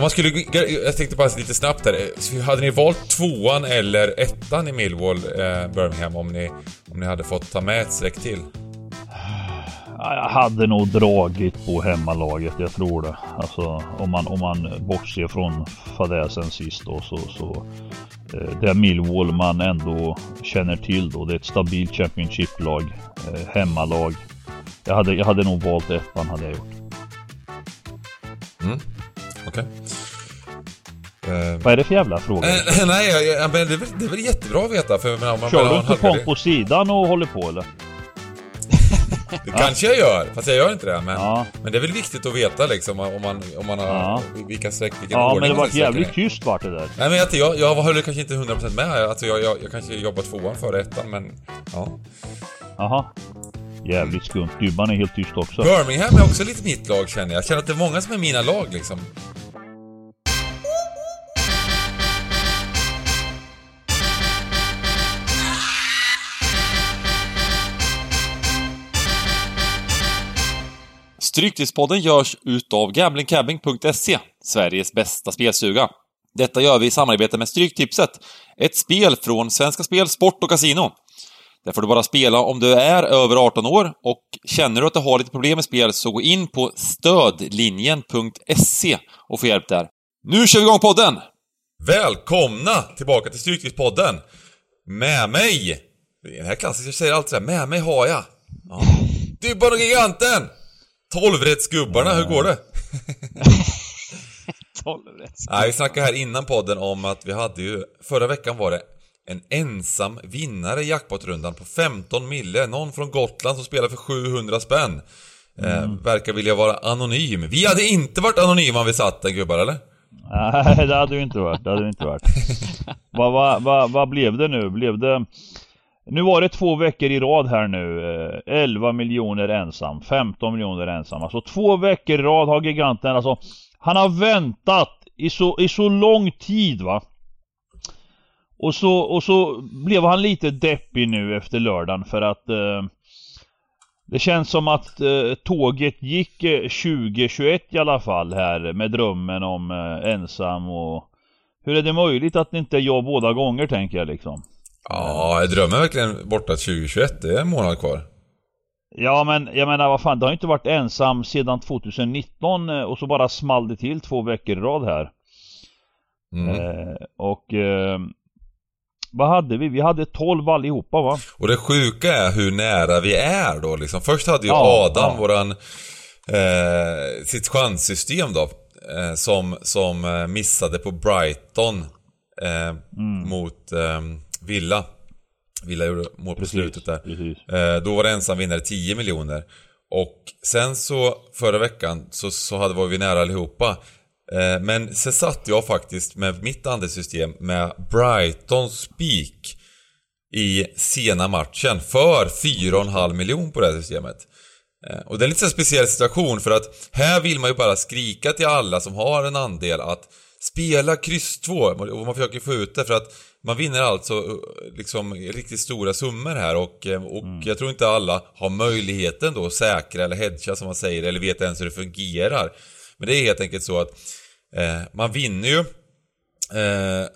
Om man skulle... Jag tänkte bara lite snabbt här. Hade ni valt tvåan eller ettan i Millwall, eh, Birmingham, om ni, om ni hade fått ta med ett streck till? Jag hade nog dragit på hemmalaget, jag tror det. Alltså om man, om man bortser från fadäsen sist då så, så eh, det Millwall man ändå känner till då. Det är ett stabilt Championship-lag, eh, hemmalag. Jag hade, jag hade nog valt ettan hade jag gjort. Mm. Okej. Okay. Vad är det för jävla fråga? Eh, nej, jag, men det, är väl, det är väl jättebra att veta för men, om man Kör du inte Pong på sidan och håller på eller? Det kanske jag gör, fast jag gör inte det. Men, ja. men det är väl viktigt att veta liksom om man, om man har ja. vilka streck, vilken Ja, men det var jävligt tyst vart det där. Nej men jag, jag, jag höll kanske inte 100% med. Alltså jag, jag, jag kanske jobbar tvåan före ettan, men ja. Jaha. Jävligt skumt. Dybban är helt tyst också. Birmingham är också lite mitt lag känner jag. Jag känner att det är många som är mina lag liksom. Stryktipspodden görs utav gamblingcabbing.se, Sveriges bästa spelstuga. Detta gör vi i samarbete med Stryktipset, ett spel från Svenska Spel, Sport och Casino. Där får du bara spela om du är över 18 år och känner du att du har lite problem med spel så gå in på stödlinjen.se och få hjälp där. Nu kör vi igång podden! Välkomna tillbaka till Stryktipspodden! Med mig! Den här klassiska säger alltid såhär, med mig har jag... Ja. Dybban och Giganten! Tolvrättsgubbarna, hur går det? Tolvrättsgubbarna? Nej, vi snackade här innan podden om att vi hade ju... Förra veckan var det en ensam vinnare i jackpotrundan på 15 mille. Någon från Gotland som spelar för 700 spänn. Eh, mm. Eh, verkar vilja vara anonym. Vi hade inte varit anonyma om vi satt den gubbar, eller? Nej, det hade vi inte varit. Det hade vi inte varit. vad, vad, vad, vad blev det nu? Blev det... Nu var det två veckor i rad här nu. Eh, 11 miljoner ensam, 15 miljoner ensam. Alltså två veckor i rad har giganten alltså. Han har väntat i så, i så lång tid va. Och så, och så blev han lite deppig nu efter lördagen för att eh, det känns som att eh, tåget gick eh, 2021 i alla fall här med drömmen om eh, ensam och hur är det möjligt att det inte är jag båda gånger tänker jag liksom. Ja, är drömmen verkligen borta 2021? Det är en månad kvar. Ja men jag menar vad fan, det har inte varit ensam sedan 2019 eh, och så bara small det till två veckor i rad här. Mm. Eh, och eh, vad hade vi? Vi hade 12 allihopa va? Och det sjuka är hur nära vi är då liksom. Först hade ju ja, Adam ja. våran eh, sitt chanssystem då. Eh, som, som eh, missade på Brighton mm. mot eh, Villa. Villa gjorde mål på precis, slutet där. Eh, då var det ensam vinnare 10 miljoner. Och sen så förra veckan så, så hade, var vi nära allihopa. Eh, men sen satt jag faktiskt med mitt andelssystem med Brighton Speak i sena matchen för 4,5 miljoner på det här systemet. Eh, och det är en lite speciell situation för att här vill man ju bara skrika till alla som har en andel att spela kryss 2 och man försöker få ut det för att man vinner alltså eh, liksom riktigt stora summor här och, och mm. jag tror inte alla har möjligheten då att säkra eller hedga som man säger eller vet ens hur det fungerar. Men det är helt enkelt så att Eh, man vinner ju. Eh,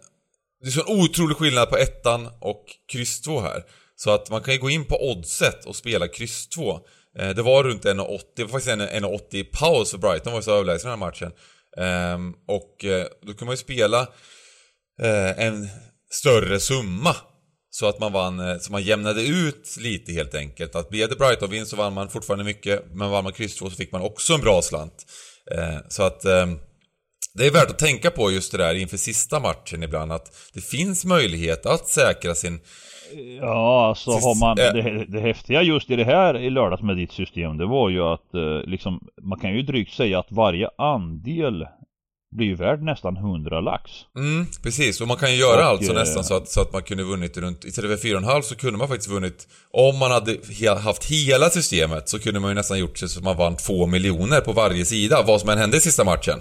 det är så en otrolig skillnad på ettan och kryss 2 här. Så att man kan ju gå in på oddset och spela kryss 2. Eh, det var runt 1,80, det var faktiskt 1,80 i paus för Brighton var ju så överlägsen den här matchen. Ehm, och eh, då kan man ju spela eh, en större summa. Så att man vann, eh, så man jämnade ut lite helt enkelt. Att blev det Brighton-vinst så vann man fortfarande mycket, men vann man kryss 2 så fick man också en bra slant. Så att ehm, det är värt att tänka på just det där inför sista matchen ibland att det finns möjlighet att säkra sin... Ja, alltså har man det, det häftiga just i det här i lördags med ditt system det var ju att eh, liksom man kan ju drygt säga att varje andel blir ju värd nästan 100 lax. Mm, precis. Och man kan ju göra och, alltså nästan så att, så att man kunde vunnit runt, istället för 4,5 så kunde man faktiskt vunnit, om man hade haft hela systemet så kunde man ju nästan gjort så att man vann 2 miljoner på varje sida, vad som än hände i sista matchen.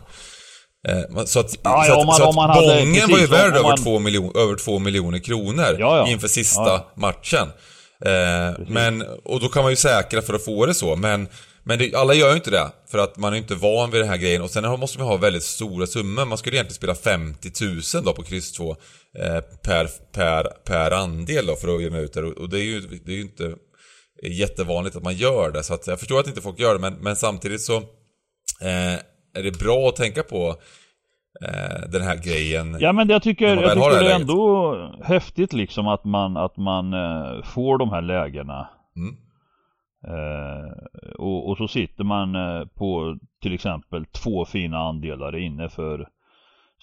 Eh, så att, ja, så att, man, så att bongen var ju värd över, två miljon, över två miljoner kronor ja, inför sista matchen. Eh, men, och då kan man ju säkra för att få det så, men Men det, alla gör ju inte det, för att man är inte van vid den här grejen. Och sen måste man ha väldigt stora summor. Man skulle egentligen spela 50 000 då på kryss 2 eh, per, per, per andel då för att jämna ut det. Och det är ju, det är ju inte jättevanligt att man gör det. Så att jag förstår att inte folk gör det, men, men samtidigt så eh, är det bra att tänka på eh, den här grejen. Ja men jag tycker, jag tycker det, är ändå häftigt liksom att man, att man eh, får de här lägena. Mm. Eh, och, och, så sitter man eh, på till exempel två fina andelar inne för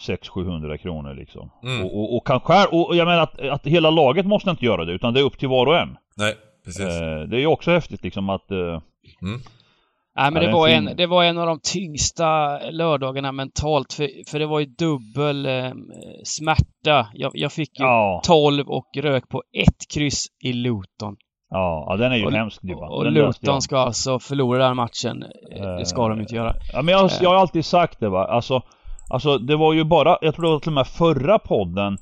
600-700 kronor liksom. Mm. Och, och, och kan själv, och jag menar att, att hela laget måste inte göra det utan det är upp till var och en. Nej, precis. Eh, det är ju också häftigt liksom att eh, mm. Nej men det var, en, det var en av de tyngsta lördagarna mentalt för, för det var ju dubbel eh, smärta. Jag, jag fick ju ja. 12 och rök på ett kryss i Luton. Ja, ja den är ju och, hemsk nu Och, Luton ska alltså förlora den matchen. Uh, det ska de inte göra. Ja men jag, jag har alltid sagt det va. Alltså, alltså det var ju bara, jag tror det var till och med förra podden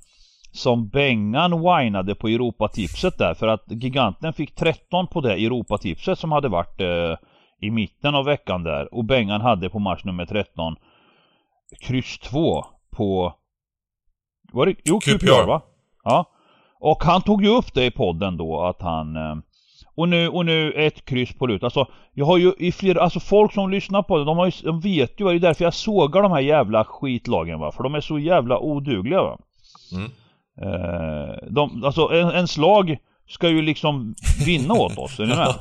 som Bengan whinade på Europatipset där för att Giganten fick 13 på det Europatipset som hade varit eh, i mitten av veckan där och Bengan hade på match nummer 13 kryss 2 på var det, jo, QPR. QPR va? Ja. Och han tog ju upp det i podden då att han eh, och nu, och nu ett kryss på lut. Alltså, jag har ju i flera, alltså folk som lyssnar på det, de, har ju, de vet ju, det är därför jag sågar de här jävla skitlagen va. För de är så jävla odugliga va. Mm. Eh, de, alltså en, en slag ska ju liksom vinna åt oss, är ni med?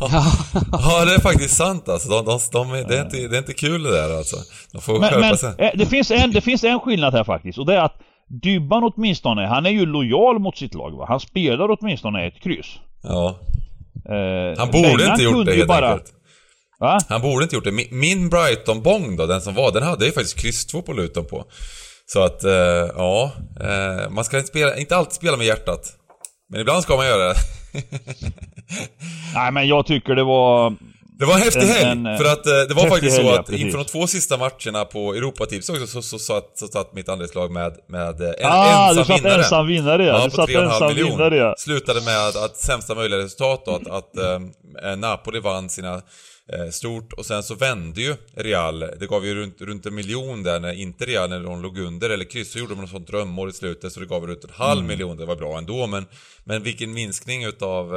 ja, det är faktiskt sant alltså. De, de, de, det, är inte, det är inte kul det där alltså. De får men, skärpa sig. Eh, det, finns en, det finns en skillnad här faktiskt och det är att Dybban åtminstone, han är ju lojal mot sitt lag va? Han spelar åtminstone ett kryss. Ja. Eh, han borde inte gjort det helt bara... enkelt. Va? Han borde inte gjort det. Min, min Brighton-bong då, den som var, den hade ju faktiskt kryss 2 på Luton på. Så att, eh, ja. Eh, man ska inte, spela, inte alltid spela med hjärtat. Men ibland ska man göra det. Nej men jag tycker det var... Det var en häftig helg, en, för att eh, det var faktiskt så att inför de två sista matcherna på Europatips också så, så, så, så satt mitt andelslag med, med en ah, ensam vinnare. Ah, du satt ensam vinnare ja. Du satt ensam vinnare ja. Slutade med att sämsta möjliga resultat då, att, att äh, Napoli vann sina Eh, stort och sen så vände ju Real. Det gav ju runt, runt en miljon där när inte Real, när de låg under eller kryss, så gjorde de något sånt drömmål i slutet så det gav runt en halv mm. miljon. Det var bra ändå men, men vilken minskning utav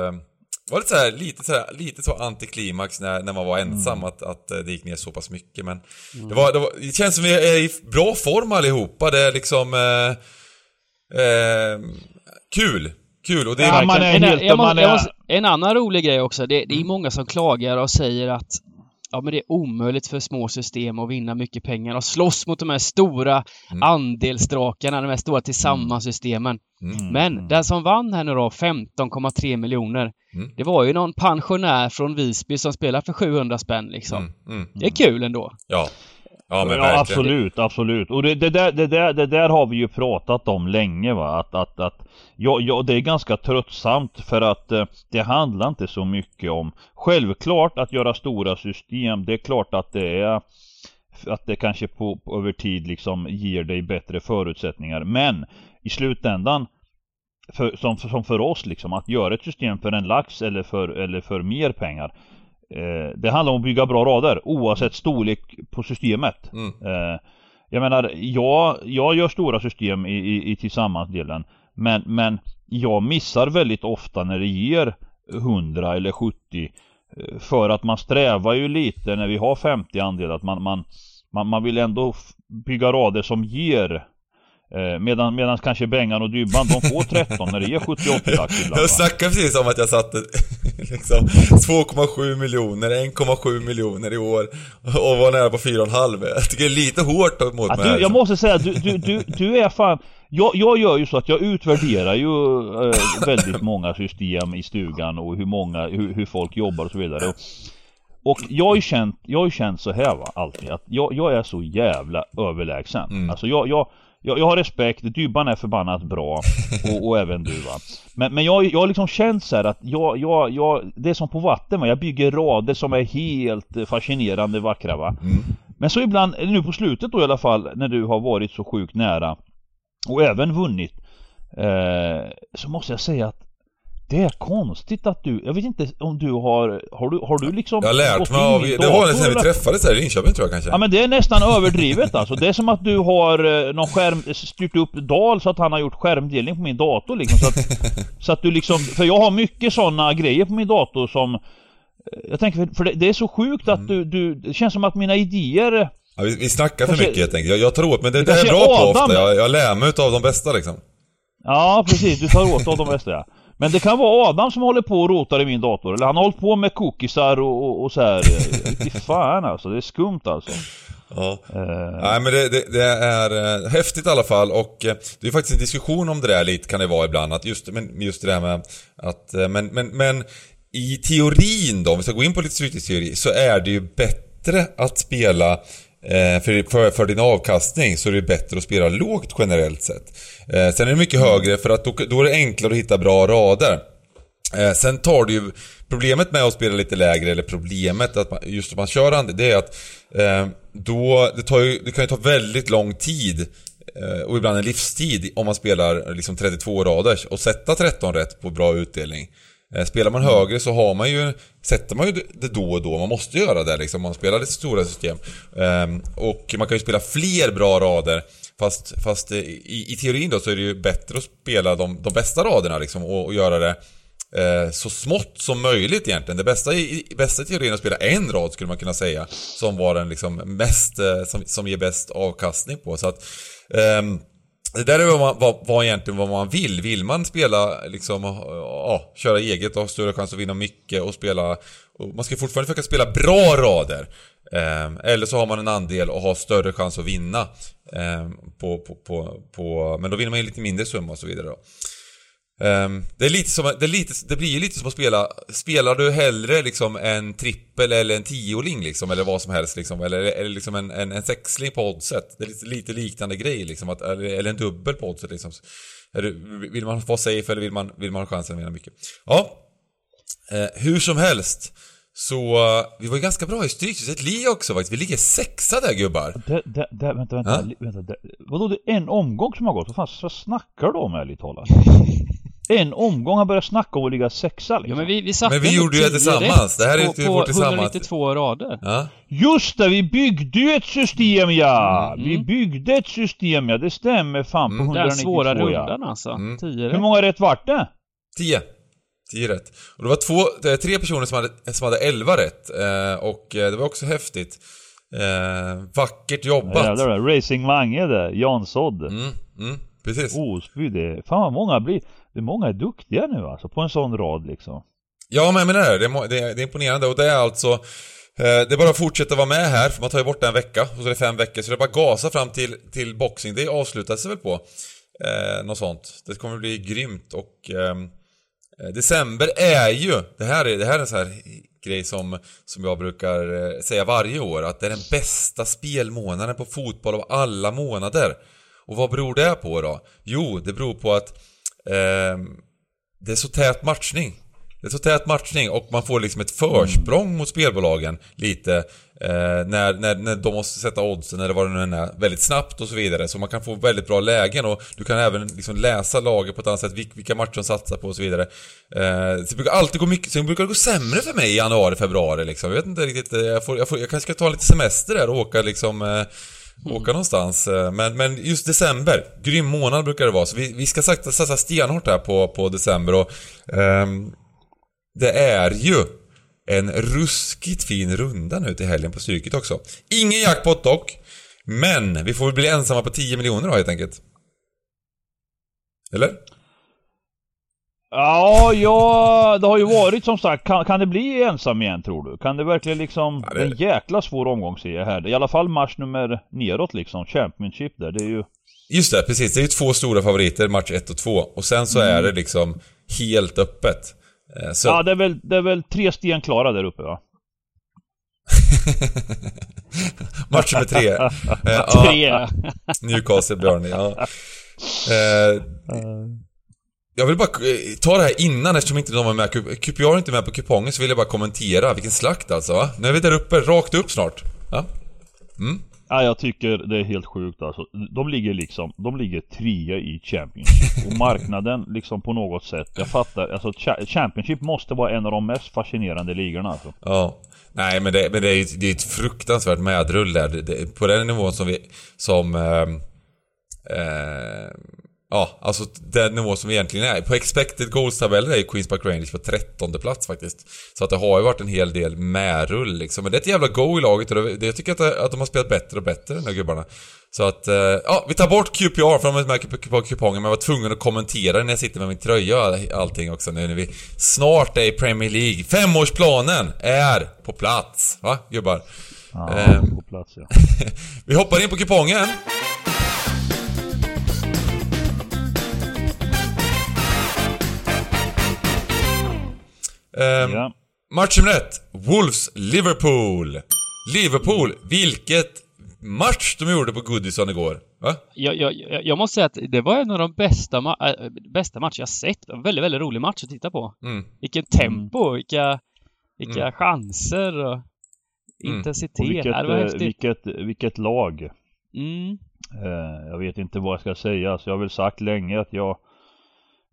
eh, var lite så här, lite så här, lite så antiklimax när, när man var ensam mm. att, att eh, det gick ner så pass mycket men mm. det, var, det, var, det känns som vi är i bra form allihopa. Det är liksom eh, eh, kul. Kul och det är ja, man är en, helt, måste, jag måste, en annan rolig grej också. Det, det är mm. många som klagar och säger att ja, men det är omöjligt för små system att vinna mycket pengar och slåss mot de här stora mm. andelsdrakarna, de här stora tillsammansystemen. Mm. mm. Men mm. den som vann här nu då, 15,3 miljoner, mm. det var ju någon pensionär från Visby som spelar för 700 spänn liksom. Det är kul ändå. Ja. Ja, men ja, absolut, absolut. Och det, det, där, det, där, det där har vi ju pratat om länge va. Att, att, att ja, ja, det är ganska tröttsamt för att eh, det handlar inte så mycket om Självklart att göra stora system, det är klart att det är att det kanske på, på, över tid liksom ger dig bättre förutsättningar. Men i slutändan för, som, som för oss liksom, att göra ett system för en lax eller för, eller för mer pengar Eh, det handlar om att bygga bra rader oavsett storlek på systemet. Mm. Eh, jag menar, jag, jag gör stora system i, i, i tillsammansdelen. Men, men jag missar väldigt ofta när det ger 100 eller 70 eh, för att man strävar ju lite när vi har 50 andelar att man, man, man, man vill ändå bygga rader som ger medan, medan kanske Bengan och Dybban, de får 13 när det är 78 lax ibland Jag snackade precis om att jag satte liksom 2,7 miljoner, 1,7 miljoner i år och var nära på 4,5 Jag tycker det är lite hårt mot ja, mig du, Jag måste säga, du, du, du, du är fan jag, jag gör ju så att jag utvärderar ju äh, väldigt många system i stugan och hur många, hur, hur folk jobbar och så vidare och, och jag har ju känt, jag har ju känt så här va, alltid att jag, jag är så jävla överlägsen. Mm. Alltså jag, jag jag, jag har respekt, Dybban är förbannat bra och, och även du va. Men, men jag, jag har liksom känt så att jag, jag, jag, det är som på vatten va. Jag bygger rader som är helt fascinerande vackra va. Mm. Men så ibland, nu på slutet då i alla fall, när du har varit så sjukt nära och även vunnit. Eh, så måste jag säga att Det är konstigt att du, jag vet inte om du har, har du, har du liksom Jag har lärt mig av, det var nästan när vi träffades här i Linköping tror jag kanske. Ja men det är nästan överdrivet alltså. Det är som att du har eh, någon skärm, styrt upp Dal så att han har gjort skärmdelning på min dator liksom. Så att, så att du liksom, för jag har mycket sådana grejer på min dator som eh, jag tänker, för det, det är så sjukt att du, du, det känns som att mina idéer Ja, vi, vi snackar för mycket helt enkelt. Jag, jag tar åt mig, det, det är bra på ofta. Jag, jag lär mig utav de bästa liksom. Ja precis, du tar åt av de bästa ja. Men det kan vara Adam som håller på och rotar i min dator. Eller han har hållit på med cookiesar och, och, och så här. Fy fan alltså, det är skumt alltså. Ja. Uh... Nej men det, det, det är uh, häftigt i alla fall och uh, det är faktiskt en diskussion om det där lite kan det vara ibland. Att just, men, just det där med att, men, men, men i teorin då, om vi ska gå in på lite stryktipsteori, så är det ju bättre att spela Eh, Eh, för, för, för, din avkastning så är det bättre att spela lågt generellt sett. Eh, sen är det mycket högre för att då, då är det enklare att hitta bra rader. Eh, sen tar du ju... Problemet med att spela lite lägre, eller problemet att man, just att man kör andel, det är att eh, då, det, tar ju, det kan ju ta väldigt lång tid eh, och ibland en livstid om man spelar liksom 32 rader och sätta 13 rätt på bra utdelning. Eh, spelar man högre så har man ju, sätter man ju det då och då, man måste göra det liksom, man spelar lite stora system. Ehm, och man kan ju spela fler bra rader, fast, fast i, i teorin då så är det ju bättre att spela de, de bästa raderna liksom och, och göra det eh, så smått som möjligt egentligen. Det bästa i, i bästa teorin är att spela en rad skulle man kunna säga, som var den liksom mest, eh, som, som ger bäst avkastning på. Så att ehm, det där är vad, man, vad, vad egentligen vad man vill. Vill man spela liksom, ja, köra eget och ha större chans att vinna mycket och spela... Och man ska fortfarande försöka spela bra rader. Eh, eller så har man en andel och har större chans att vinna. Eh, på, på, på, på, men då vinner man ju lite mindre summa och så vidare då. Um, det, är lite som, det, är lite, det blir ju lite som att spela, spelar du hellre liksom en trippel eller en tioling liksom, eller vad som helst liksom, eller, eller liksom en, en, en sexling på oddset. Det är lite, lite liknande grej liksom, att, eller, eller en dubbel på oddset liksom. Det, vill man vara safe eller vill man, vill man ha chansen att vinna mycket? Ja, uh, hur som helst. Så uh, vi var ju ganska bra i Stryktipset Li också faktiskt. Vi ligger sexa där gubbar. Det, det, det, vänta, vänta, äh? vänta. Det, vadå, det är en omgång som har gått? Vad fan vad snackar du om ärligt talat? en omgång har börjat snacka om att ligga sexa liksom. Ja, men vi, vi satte Men vi gjorde ju det tillsammans. Det här är ju tillsammans. På 192 rader. Ja. Just det, vi byggde ju ett system ja! Mm. Vi byggde ett system ja, det stämmer fan på mm. 192 Den svåra rundan alltså. Mm. 10 Hur många rätt vart det? 10. 10 rätt. Och det var två, tre personer som hade, som hade 11 rätt. Eh, och eh, det var också häftigt. Eh, vackert jobbat. Jävlar, Racing Mange det, Jansod. Mm, mm, precis. Osby det. Fan vad många blir. Det är många är duktiga nu alltså på en sån rad liksom. Ja men jag menar det, det, är, det är imponerande och det är alltså eh, det är bara att fortsätta vara med här, för man tar ju bort en vecka, och så är det fem veckor, så det är bara att gasa fram till, till boxing. Det avslutas väl på. Eh, något sånt. Det kommer bli grymt och eh, eh, December är ju, det här är, det här är en sån här grej som, som jag brukar eh, säga varje år, att det är den bästa spelmånaden på fotboll av alla månader. Och vad beror det på då? Jo, det beror på att Ehm, det är så tät matchning. Det är så tät matchning och man får liksom ett försprång mm. mot spelbolagen lite eh, när, när, när de måste sätta oddsen eller vad det nu är väldigt snabbt och så vidare. Så man kan få väldigt bra lägen och du kan även liksom läsa laget på ett annat sätt, vilka matcher de satsar på och så vidare. Eh, så det brukar alltid gå mycket, sen brukar det gå sämre för mig i januari, februari liksom. Jag vet inte riktigt, eh, jag, får, jag, får, jag kanske ska ta lite semester där och åka liksom eh, Mm. åka någonstans. Eh, men, men just december, grym månad brukar det vara. Så vi, vi ska sakta satsa stenhårt här på, på december och um, det är ju en ruskigt fin runda nu till helgen på Stryket också. Ingen jackpot dock, men vi får väl bli ensamma på 10 miljoner då helt enkelt. Eller? Ja, ja, det har ju varit som sagt. Kan, kan det bli ensam igen tror du? Kan det verkligen liksom... Ja, det... En jäkla svår omgång ser jag här. I alla fall match nummer neråt liksom. Championship där. Det är ju... Just det, precis. Det är ju två stora favoriter, match 1 och 2. Och sen så mm. är det liksom helt öppet. Eh, så... Ja, det är, väl, det är väl tre sten klara där uppe va? match nummer tre. eh, tre. Ja. Newcastle, Burnley, ja. Eh, jag vill bara eh, ta det här innan eftersom inte de var med. QPR är inte med på kupongen så vill jag bara kommentera. Vilken slakt alltså va? Nu är vi där uppe, rakt upp snart. Ja. Mm. Ja, jag tycker det är helt sjukt alltså. De ligger liksom, de ligger trea i Championship. Och marknaden liksom på något sätt, jag fattar, alltså Championship måste vara en av de mest fascinerande ligorna alltså. Ja. Nej men det, men det är ju det är ett fruktansvärt medrull där. Det, på den nivån som vi, som... Eh, eh, Ja, alltså den nivå som vi egentligen är. På expected goals-tabeller är Queens Park Rangers på trettonde plats faktiskt. Så att det har ju varit en hel del medrull liksom. Men det är ett jävla go i laget och det, jag tycker att, att de har spelat bättre och bättre, de här gubbarna. Så att, eh, ja, vi tar bort QPR för de är med på kupongen, men jag var tvungen att kommentera när jag sitter med min tröja och allting också nu när vi snart är i Premier League. Femårsplanen är på plats, va gubbar? Ja, eh, på plats ja. vi hoppar in på kupongen. Um, ja. Match nummer ett. Wolves-Liverpool. Liverpool, vilket match de gjorde på Goodison igår. Va? Jag, jag, jag måste säga att det var en av de bästa, ma äh, bästa matcher jag sett. En väldigt, väldigt rolig match att titta på. Mm. Vilken tempo, vilka, vilka mm. chanser och mm. intensitet. Och vilket, det var häftigt. Vilket, vilket lag. Mm. Eh, jag vet inte vad jag ska säga, så jag har väl sagt länge att jag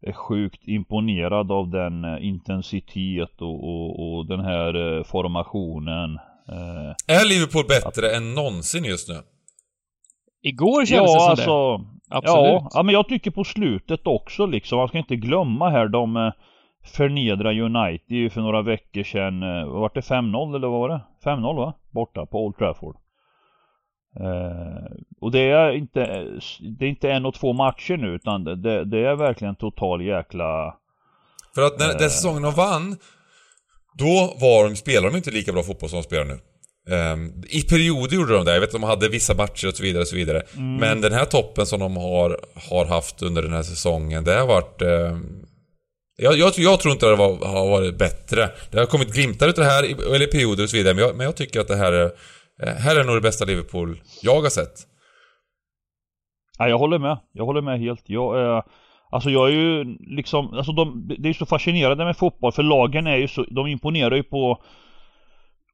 är sjukt imponerad av den eh, intensitet och, och, och den här eh, formationen. Eh, är Liverpool bättre att... än någonsin just nu? Igår kändes ja, det som alltså, det. Absolut. Ja, ja, men jag tycker på slutet också liksom. Man ska inte glömma här de förnedra United för några veckor sedan. Vart det 5-0 eller vad var det? 5-0 va? Borta på Old Trafford. Uh, och det är inte Det är inte en och två matcher nu utan det, det är verkligen total jäkla För att när den säsongen de vann Då var de, spelade de inte lika bra fotboll som de spelar nu um, I perioder gjorde de det, jag vet att de hade vissa matcher och så vidare och så vidare mm. Men den här toppen som de har, har haft under den här säsongen Det har varit um, jag, jag, jag, tror inte det var, har varit bättre. Det har kommit glimtar utav det här, eller perioder och så vidare, men jag, men jag tycker att det här är Eh, Eh, här är nog det bästa Liverpool jag har sett. Ja, jag håller med. Jag håller med helt. Jag, eh, alltså jag är ju liksom, alltså de, det är så fascinerande med fotboll för lagen är ju så, de imponerar ju på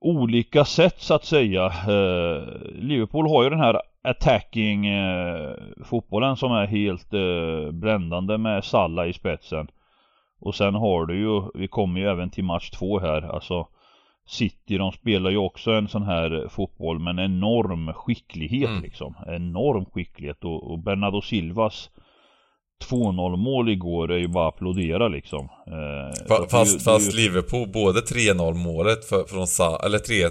olika sätt så att säga. Eh, Liverpool har ju den här attacking eh, fotbollen som är helt eh, bländande med Salla i spetsen. Och sen har du ju, vi kommer ju även till match två här, alltså City de spelar ju också en sån här fotboll med en enorm skicklighet mm. liksom. Enorm skicklighet och, och Bernardo Silvas 2-0 mål igår är ju bara att applådera liksom. Eh, fast, det, fast det, Liverpool, både 3-0 målet för, från Sa eller 3-1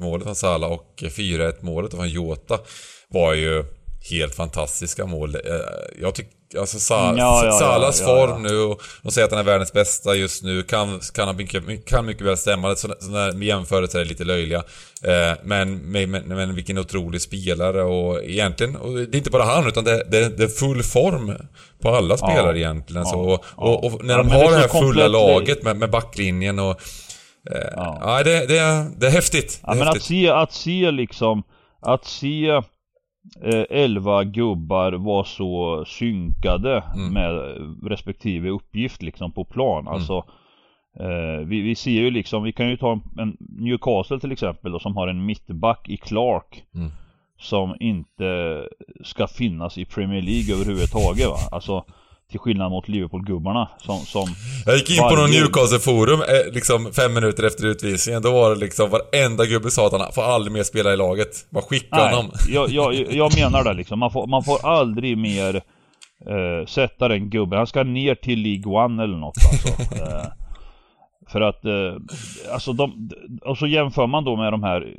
målet från Salah och 4-1 målet från Jota var ju helt fantastiska mål. Eh, jag tycker Alltså Sa ja, ja, Salas ja, form nu och de säger att han är världens bästa just nu. Kan, kan, han kan mycket väl stämma. Sådana jämförelser är lite löjliga. Eh, men, men, men vilken otrolig spelare och egentligen, och det är inte bara han utan det, det, det är full form på alla spelare egentligen. Så, och, och, och, när de har det här fulla laget med, med backlinjen och... Eh, ja, det, det, det är häftigt. Det är men häftigt. att se, att se liksom, att se 11 eh, gubbar var så synkade mm. med respektive uppgift liksom på plan. Mm. Alltså eh, vi, vi ser ju liksom, vi kan ju ta en, en Newcastle till exempel då, som har en mittback i Clark. Mm. Som inte ska finnas i Premier League överhuvudtaget va. Alltså till skillnad mot Liverpool-gubbarna som, som Jag gick in på någon Newcastle-forum eh, liksom fem minuter efter utvisningen. Då var det liksom varenda gubbe sa att han får aldrig mer spela i laget. Bara skicka Nej, honom. Jag, jag, jag menar det liksom. Man får, man får aldrig mer eh, sätta den gubben. Han ska ner till League One eller något alltså. eh, för att, eh, alltså de, och så jämför man då med de här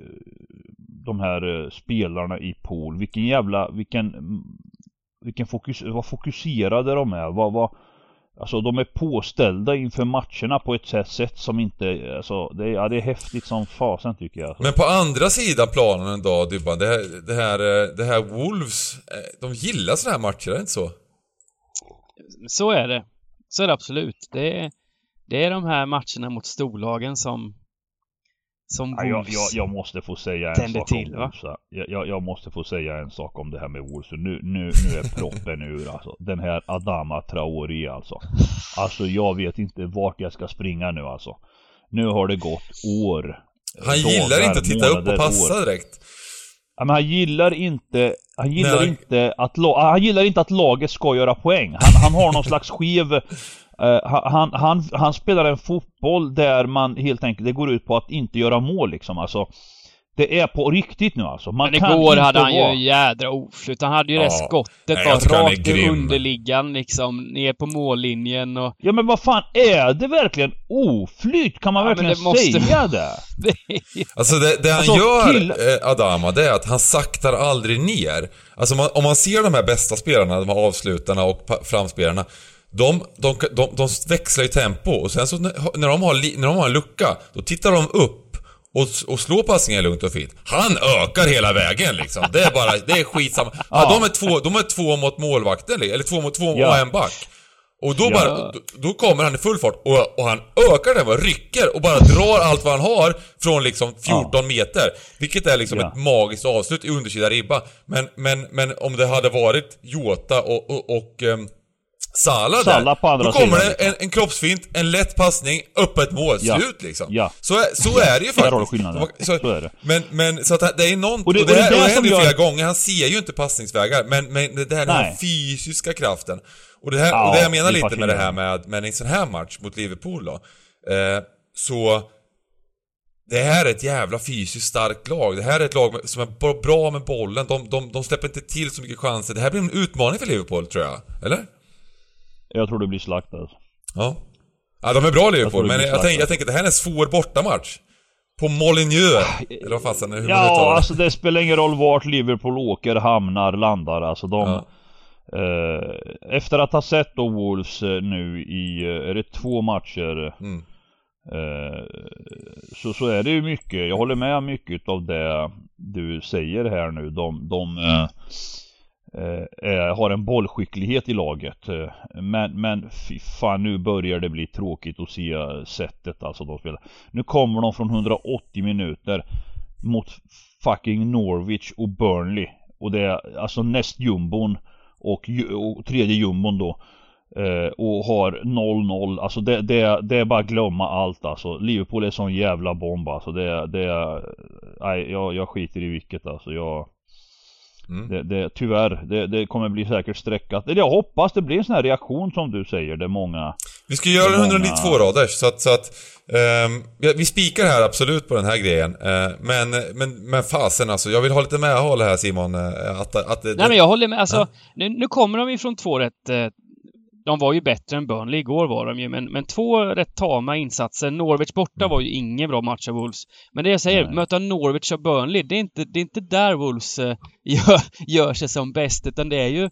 de här eh, spelarna i pool. Vilken jävla, vilken vilken fokus, vad fokuserade de är. Vad, vad, alltså de är påställda inför matcherna på ett sätt, sätt som inte, alltså det är, ja, det är häftigt som fasen tycker jag. Men på andra sidan planen då Dybban, det här, det här, det här Wolves, eh, de gillar sådana här matcher, är det inte så? Så är det. Så är det absolut. Det är, det är de här matcherna mot storlagen som som ja, jag, jag, jag, måste få säga en sak till, om Wolves. Jag, jag, måste få säga en sak om det här med Wolves. Nu, nu, nu är proppen ur alltså. Den här Adama Traoré alltså. Alltså jag vet inte vart jag ska springa nu alltså. Nu har det gått år. Han dagar, gillar inte att titta upp och passa år. direkt. Ja, men han gillar inte, han gillar Nej. inte att, han gillar inte att laget ska göra poäng. Han, han har någon slags skev han, han, han spelar en fotboll där man helt enkelt, det går ut på att inte göra mål liksom alltså. Det är på riktigt nu alltså. Man Men igår hade han vara... ju jädra oflyt. Han hade ju ja. det skottet bara rakt i underliggaren liksom, ner på mållinjen och... Ja men vad fan, är det verkligen oflyt? Kan man ja, verkligen måste... säga det? Alltså det, det han alltså, gör, till... Eh, Adama, det är att han saktar aldrig ner. Alltså man, om man ser de här bästa spelarna, de här avslutarna och framspelarna. De, de, de, de växlar i tempo och sen så när de, har, när de har en lucka, då tittar de upp och, och slå passningen lugnt och fint. Han ökar hela vägen liksom. Det är bara, det är skitsamma. Ja. ja de, är två, de är två mot målvakten, eller två mot två ja. och en back. Och då bara, då, då, kommer han i full fart och, och han ökar den, och rycker och bara drar allt vad han har från liksom 14 ja. meter. Vilket är liksom ett magiskt avslut i undersida ribba. Men, men, men om det hade varit Jota och, och, och um, Salah, Salah på andra Då kommer sidan, det en, en kroppsfint, en lätt passning, öppet mål, ja. slut liksom. Ja. Så, så är det ju faktiskt. Där skillnaden. Så, så är det. Men, men så att det är någon, och det, och det, här, och det, händer gör... flera gånger, han ser ju inte passningsvägar, men, men det här, den här fysiska kraften. Och det, här, ja, och det jag menar lite med det här med, med en sån här match mot Liverpool då. Eh, så... Det här är ett jävla fysiskt starkt lag. Det här är ett lag som är bra med bollen. De, de, de släpper inte till så mycket chanser. Det här blir en utmaning för Liverpool, tror jag. Eller? Jag tror det blir slakt alltså. Ja. Ja, de är bra Liverpool, men jag, tänker, jag tänker att det här är en svår bortamatch. På Molineux, eller vad fasen hur Ja, alltså det spelar ingen roll vart Liverpool åker, hamnar, landar. Alltså de... Ja. Eh, efter att ha sett då Wolves eh, nu i, eh, är det två matcher? Mm. Eh, så, så är det ju mycket, jag håller med mycket av det du säger här nu. De, de eh, Eh, eh, har en bollskicklighet i laget. Eh, men, men fy fan nu börjar det bli tråkigt att se sättet alltså de spelar. Nu kommer de från 180 minuter mot fucking Norwich och Burnley. Och det är alltså näst jumbon och, och tredje jumbon då. Eh, och har 0-0. Alltså det, det, det är bara att glömma allt alltså. Liverpool är sån jävla bomb alltså. Det, det, nej, jag, jag skiter i vilket alltså. Jag Mm. Det, det, tyvärr, det, det, kommer bli säkert streckat. Eller jag hoppas det blir en sån här reaktion som du säger, det många... Vi ska göra en 192 många... raders, så att, så att um, vi spikar här absolut på den här grejen. Uh, men, men, men fasen alltså, jag vill ha lite medhåll här Simon. Uh, att, att, Nej men jag håller med, alltså, uh. nu, nu, kommer de ifrån två rätt eh, de var ju bättre än Burnley igår var de ju, men, men två rätt tama insatser. Norwich borta var ju ingen bra match av Wolves. Men det jag säger, Nej. möta Norwich och Burnley, det är inte, det är inte där Wolves äh, gör, gör sig som bäst, utan det är ju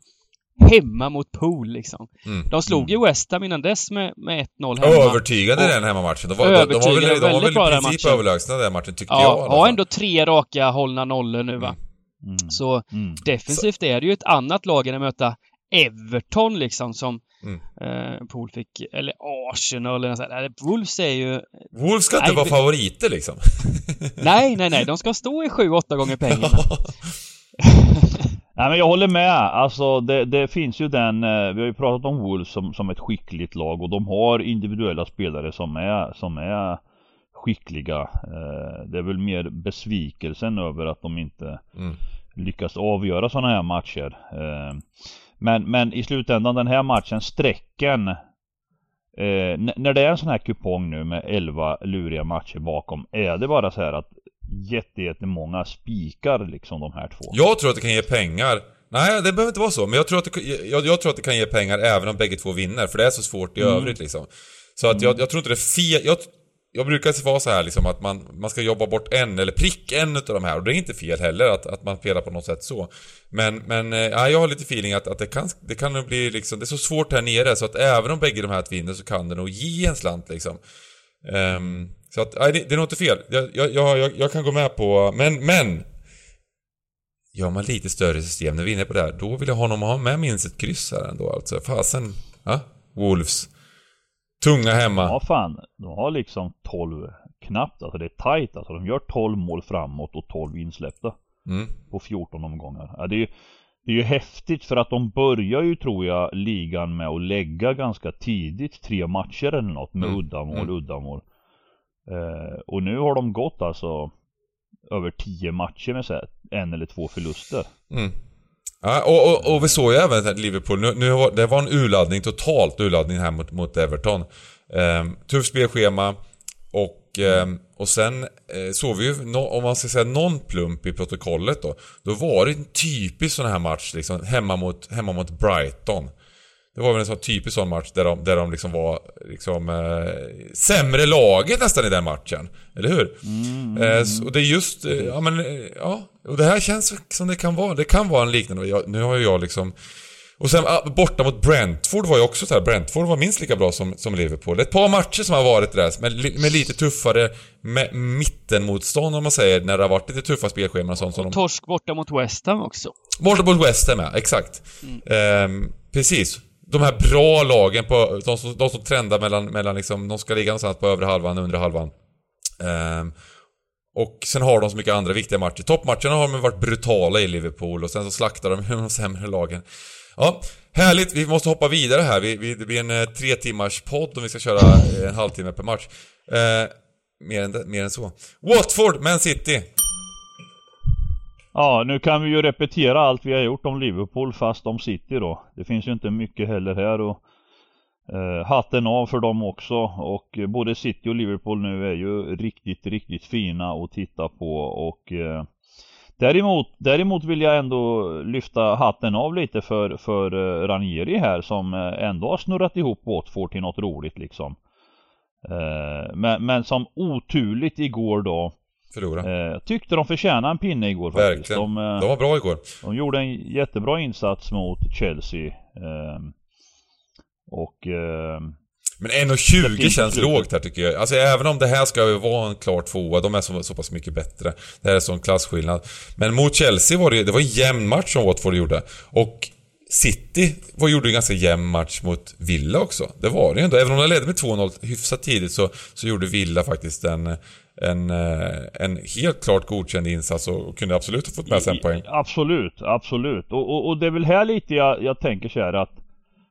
hemma mot Pool liksom. Mm. De slog ju mm. West Ham innan dess med, med 1-0 hemma. Övertygande den hemmamatchen. De var, de, de var väl, de var väl i princip överlägsna den matchen tyckte ja, jag. Ja, ändå tre raka hållna nollor nu va. Mm. mm. Så mm. defensivt Så. är det ju ett annat lag än att möta Everton liksom som mm. eh, Pool fick, eller Arsenal eller något sånt. Nej, Wolves är ju... Wolves ska inte nej, vara favoriter liksom. nej, nej, nej. De ska stå i sju, åtta gånger pengarna. Nej men jag håller med. Alltså det, det, finns ju den, eh, vi har ju pratat om Wolves som, som ett skickligt lag och de har individuella spelare som är, som är skickliga. Eh, det är väl mer besvikelsen över att de inte mm. lyckas avgöra sådana här matcher. Men, men i slutändan den här matchen, strecken eh, När det är en sån här kupong nu med 11 luriga matcher bakom Är det bara så här att jättemånga spikar liksom de här två? Jag tror att det kan ge pengar Nej, det behöver inte vara så. Men jag tror, att det, jag, jag tror att det kan ge pengar även om bägge två vinner. För det är så svårt i mm. övrigt liksom. Så att jag, jag tror inte det är fel. Jag, jag brukar vara så här liksom att man, man ska jobba bort en eller prick en utav de här och det är inte fel heller att, att man spelar på något sätt så. Men, men eh, ja, jag har lite feeling att, att det kan, det kan nog bli liksom, det är så svårt här nere så att även om bägge de här vinner så kan det nog ge en slant liksom. Um, så att, nej, det, det är nog inte fel. Jag, jag, jag, jag kan gå med på, men, men! Gör man lite större system när vi är inne på det här, då vill jag ha någon ha med minst ett kryss här ändå alltså. Fasen, ja? Wolves. Tunga hemma. Ja fan, de har liksom 12 knappt, alltså det är tight alltså. De gör 12 mål framåt och 12 insläppta. Mm. På 14 omgångar. Ja, det är ju det är ju häftigt för att de börjar ju tror jag ligan med att lägga ganska tidigt tre matcher eller något med mm. uddamål, mm. uddamål. Eh, och nu har de gått alltså över tio matcher med så här, en eller två förluster. Mm. Ja, och, och, och, vi såg ju även att Liverpool, nu, nu det var en urladdning, totalt urladdning här mot, mot Everton. Ehm, tufft spelschema och, ehm, och sen eh, såg vi ju, no, om man ska säga någon plump i protokollet då. Då var det en typisk sån här match liksom, hemma mot, hemma mot Brighton. Det var väl en sån typisk sån match där de, där de liksom var liksom eh, sämre laget nästan i den matchen. Eller hur? Mm, eh, och det är just, eh, ja men, eh, ja. Och det här känns som det kan vara. Det kan vara en liknande. Jag, nu har ju jag liksom... Och sen ah, borta mot Brentford var ju också så här. Brentford var minst lika bra som, som Liverpool. Ett par matcher som har varit där med, med lite tuffare med mittenmotstånd om man säger. När det har varit lite tuffa spelscheman och sånt. Och torsk borta mot West Ham också. Borta mot West Ham ja, exakt. Mm. Eh, precis de här bra lagen, på, de, som, de som trendar mellan, mellan liksom, de ska ligga någonstans på övre halvan, undre halvan. Um, och sen har de så mycket andra viktiga matcher. Toppmatcherna har de varit brutala i Liverpool och sen så slaktar de de sämre lagen. Ja, härligt. Vi måste hoppa vidare här. Vi, vi, det blir en eh, tre timmars podd om vi ska köra eh, en halvtimme per match. Eh, mer, än, mer än så. Watford, Man City. Ja, nu kan vi ju repetera allt vi har gjort om Liverpool fast om City då. Det finns ju inte mycket heller här och eh, hatten av för dem också och eh, både City och Liverpool nu är ju riktigt, riktigt fina att titta på och eh, Däremot, däremot vill jag ändå lyfta hatten av lite för, för eh, Ranieri här som eh, ändå har snurrat ihop Watford till något roligt liksom. Eh, men, men som oturligt igår då Förlora. Eh, tyckte de förtjänade en pinne igår faktiskt. De, eh, de var bra igår. De gjorde en jättebra insats mot Chelsea. Eh, och... Eh, men 1,20 känns lågt här tycker jag. Alltså även om det här ska vara en klar tvåa, de är så, så pass mycket bättre. Det här är sån klasskillnad. Men mot Chelsea var det det var en jämn match som Watford gjorde. Och City var, gjorde en ganska jämn match mot Villa också. Det var det ju ändå. Även om de ledde med 2-0 hyfsat tidigt så, så gjorde Villa faktiskt en, en, eh, en helt klart godkänd insats och kunde absolut ha fått med sig en poäng. Absolut, absolut. Och, och, och, det är väl här lite jag, jag tänker så här att,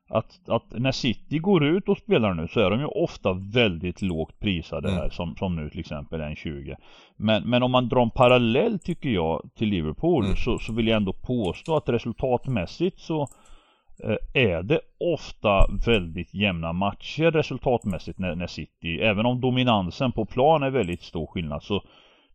att, att när City går ut och spelar nu så är de ju ofta väldigt lågt prisade mm. här som, som nu till exempel en 20 men, men om man drar en parallell tycker jag till Liverpool mm. så, så vill jag ändå påstå att resultatmässigt så är det ofta väldigt jämna matcher resultatmässigt när, när City, även om dominansen på plan är väldigt stor skillnad så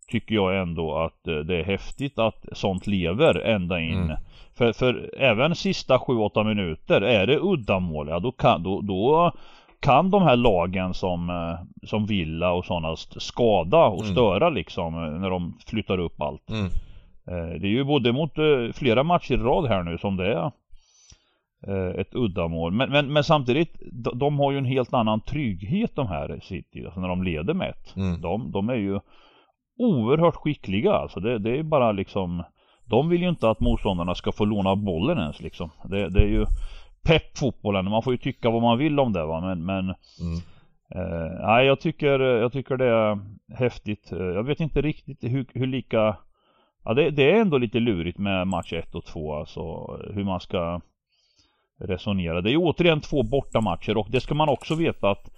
tycker jag ändå att eh, det är häftigt att sånt lever ända in. Mm. För, för även sista 7-8 minuter, är det uddamål, ja då kan, då, då kan de här lagen som, eh, som Villa och sådana skada och mm. störa liksom när de flyttar upp allt. Mm. Det är ju både mot flera matcher i rad här nu som det är Eh, ett uddamål. Men, men, men samtidigt, de, de, har ju en helt annan trygghet de här City, alltså när de leder med ett. Mm. De, de är ju oerhört skickliga alltså. Det, det är bara liksom De vill ju inte att motståndarna ska få låna bollen ens liksom. Det, det är ju pepp fotbollen. Man får ju tycka vad man vill om det va. Men, men mm. eh, nej, jag tycker, jag tycker det är häftigt. Jag vet inte riktigt hur, hur lika Ja det, det är ändå lite lurigt med match 1 och 2 alltså. Hur man ska resonera. Det är återigen två bortamatcher och det ska man också veta att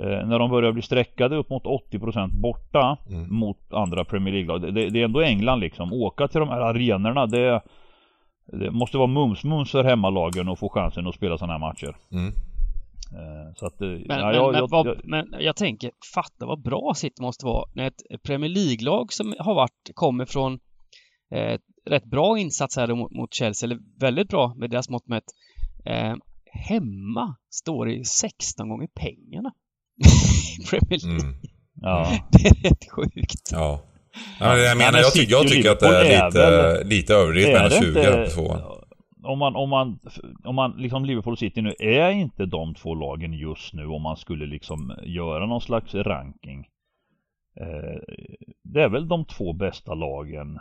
eh, när de börjar bli sträckade upp mot 80% borta mm. mot andra Premier League-lag. Det, det, är ändå England liksom. Åka till de här arenorna det, det måste vara mums-mums för hemmalagen att få chansen att spela sådana här matcher. Mm. Eh, så att, eh, men, ja, men, jag, men, jag, vad, men jag tänker, fatta vad bra City måste vara när ett Premier League-lag som har varit, kommer från eh, rätt bra insats här mot, mot Chelsea, eller väldigt bra med deras mått mätt, Eh, hemma står det 16 gånger pengarna Premier League. Mm. Ja. Det är rätt sjukt. Ja. Ja, jag menar, jag, tycker, jag tycker att det är lite, lite överdrivet mellan 20 och 2. Om man, om man, om man liksom Liverpool City nu, är inte de två lagen just nu om man skulle liksom göra någon slags ranking. Eh, det är väl de två bästa lagen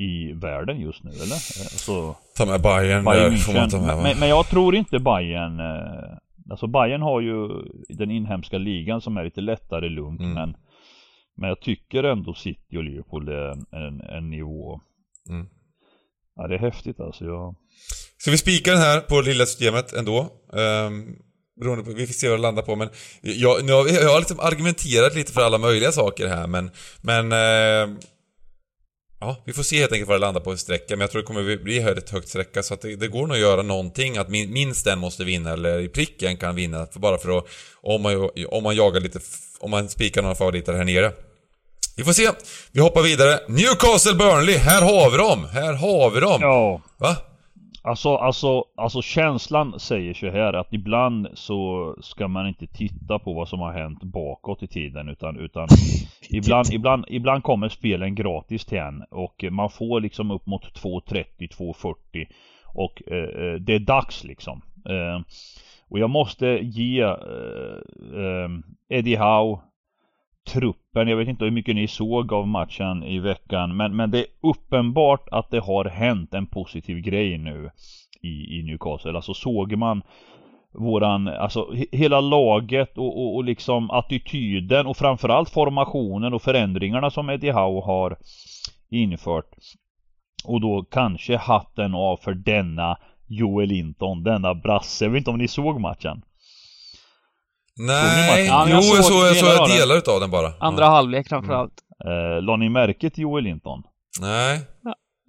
i världen just nu eller? Så, ta med Bayern, Bayern får man ta med men, men jag tror inte Bayern eh, Alltså Bayern har ju den inhemska ligan som är lite lättare lugnt mm. men Men jag tycker ändå City och Liverpool är en, en nivå mm. Ja det är häftigt alltså jag... Ska vi spika den här på lilla systemet ändå? Um, beroende på, vi får se vad det landar på men jag, nu har, jag har liksom argumenterat lite för alla möjliga saker här men Men uh, Ja, vi får se helt enkelt vad det landar på i sträcka, men jag tror det kommer bli ett högt sträcka så att det, det går nog att göra någonting, att minst en måste vinna eller i pricken kan vinna, för bara för att om man, om man jagar lite, om man spikar några favoriter här nere. Vi får se. Vi hoppar vidare. Newcastle Burnley, här har vi dem! Här har vi dem! Ja. Va? Alltså, alltså, alltså känslan säger så här att ibland så ska man inte titta på vad som har hänt bakåt i tiden utan, utan ibland, ibland, ibland kommer spelen gratis till en och man får liksom upp mot 2.30, 2.40 och eh, eh, det är dags liksom. Eh, och jag måste ge eh, eh Eddie Howe truppen. Jag vet inte hur mycket ni såg av matchen i veckan. Men, men det är uppenbart att det har hänt en positiv grej nu i, i Newcastle. Alltså såg man våran, alltså hela laget och, och, och liksom attityden och framförallt formationen och förändringarna som Eddie Howe har infört. Och då kanske hatten av för denna Joel Linton, denna brasse. Jag vet inte om ni såg matchen? Nej, ja, jo jag såg, jag såg, jag delar, delar utav den bara. Andra ja. halvlek framförallt. Mm. Eh, la ni märke till Joel Linton? Nej.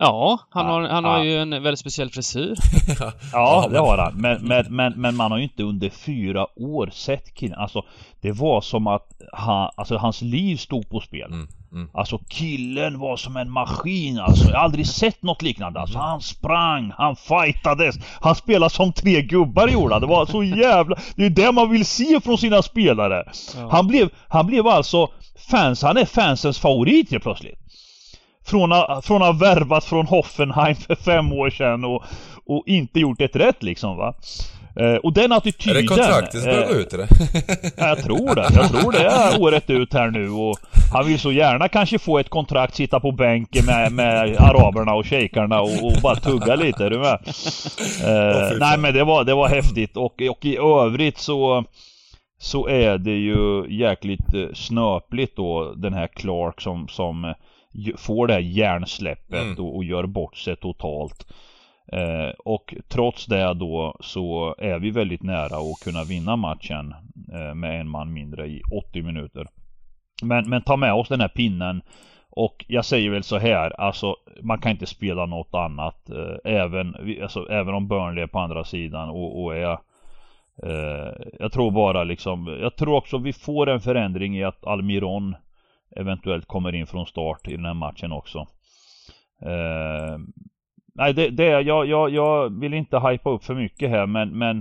Ja, han har, han har ju en väldigt speciell frisyr. ja, det har han. Men, men, men, men, man har ju inte under fyra år sett killen. Alltså, det var som att han, alltså, hans liv stod på spel. Mm, mm. Alltså killen var som en maskin alltså. Jag har aldrig sett något liknande. Alltså han sprang, han fightades. Han spelade som tre gubbar gjorde Det var så jävla... Det är det man vill se från sina spelare. Ja. Han, blev, han blev alltså fans, han är fansens favorit helt plötsligt. Från att ha värvat från Hoffenheim för fem år sedan och, och inte gjort ett rätt liksom va. Eh, och den attityden... Är det kontraktet som börjar gå ut eller? jag tror det. Jag tror det är året ut här nu och han vill så gärna kanske få ett kontrakt, sitta på bänken med, med araberna och shejkarna och, och, bara tugga lite, är du med? Eh, nej men det var, det var häftigt och, och i övrigt så så är det ju jäkligt eh, snöpligt då den här Clark som, som får det här hjärnsläppet mm. och, och, gör bort sig totalt. Eh, och trots det då så är vi väldigt nära att kunna vinna matchen eh, med en man mindre i 80 minuter. Men, men ta med oss den här pinnen och jag säger väl så här, alltså man kan inte spela något annat. Eh, även, alltså, även om Burnley är på andra sidan och, och är eh, Jag tror bara liksom, jag tror också vi får en förändring i att Almiron eventuellt kommer in från start i den här matchen också. Eh, Eh, nej, det, det jag, jag, jag vill inte hypa upp för mycket här men, men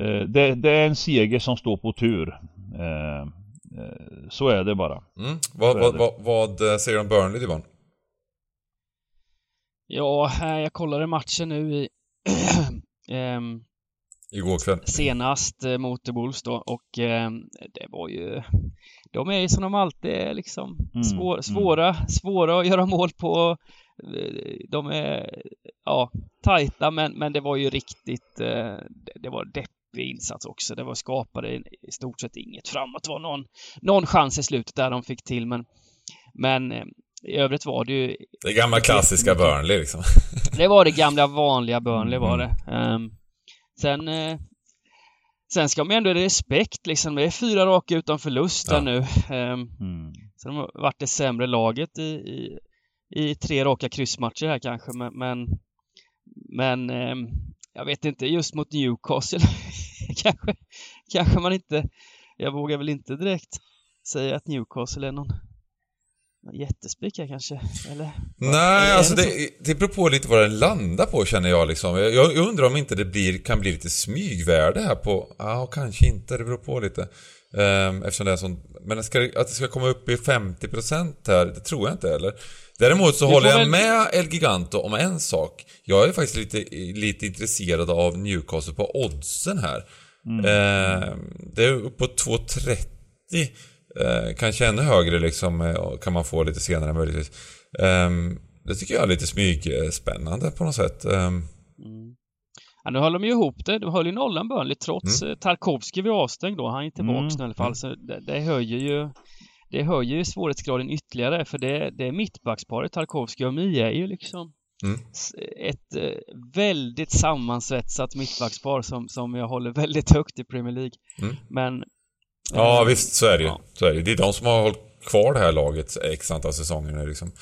eh, det, det, är en seger som står på tur. Eh, eh så är det bara. Mm. Vad, vad, vad, vad, säger du om Burnley, Ivan? Ja, eh, jag kollade matchen nu i ehm, Igår kväll. Senast eh, mot Wolves då och eh, det var ju De är ju som de alltid är liksom mm, svår, mm. svåra, mm. svåra att göra mål på eh, De är ja, tajta men, men det var ju riktigt eh, Det var deppig insats också. Det var skapade i stort sett inget framåt. Det var någon, någon chans i slutet där de fick till men Men eh, i övrigt var det ju... Det gamla klassiska Burnley liksom. det var det gamla vanliga Burnley var det. Um, Sen, eh, sen ska man ändå ha respekt liksom. Det är fyra raka utan förlust ja. nu. Eh, mm. Så de har varit det sämre laget i, i, i tre raka kryssmatcher här kanske, men men, men eh, jag vet inte, just mot Newcastle kanske, kanske man inte, jag vågar väl inte direkt säga att Newcastle är någon jättespik här kanske? Eller? Nej, alltså det, det beror på lite vad den landar på känner jag liksom. Jag, jag undrar om inte det blir, kan bli lite smygvärde här på... Ja, kanske inte. Det beror på lite. Um, eftersom det är sånt... Men att det ska komma upp i 50% här, det tror jag inte eller? Däremot så håller jag väl... med El Giganto om en sak. Jag är faktiskt lite, lite intresserad av Newcastle på oddsen här. Mm. Uh, det är uppåt 2,30 Eh, kanske ännu högre liksom eh, kan man få lite senare möjligtvis. Eh, det tycker jag är lite smygspännande på något sätt. Mm. Ja, nu håller de ju ihop det. De höll ju nollan Burnley trots mm. Eh, Tarkovsky vid avstängd då. Han är tillbaka mm. i alla fall. Så det, det höjer ju det höjer ju svårighetsgraden ytterligare för det, det mittbacksparet Tarkovsky och Mia är ju liksom mm. ett eh, väldigt sammansvetsat mittbackspar som, som jag håller väldigt högt i Premier League. Mm. Men Ja, visst så är det ju. Ja. Så är det. det är de som har hållit kvar det här laget x antal säsonger nu liksom.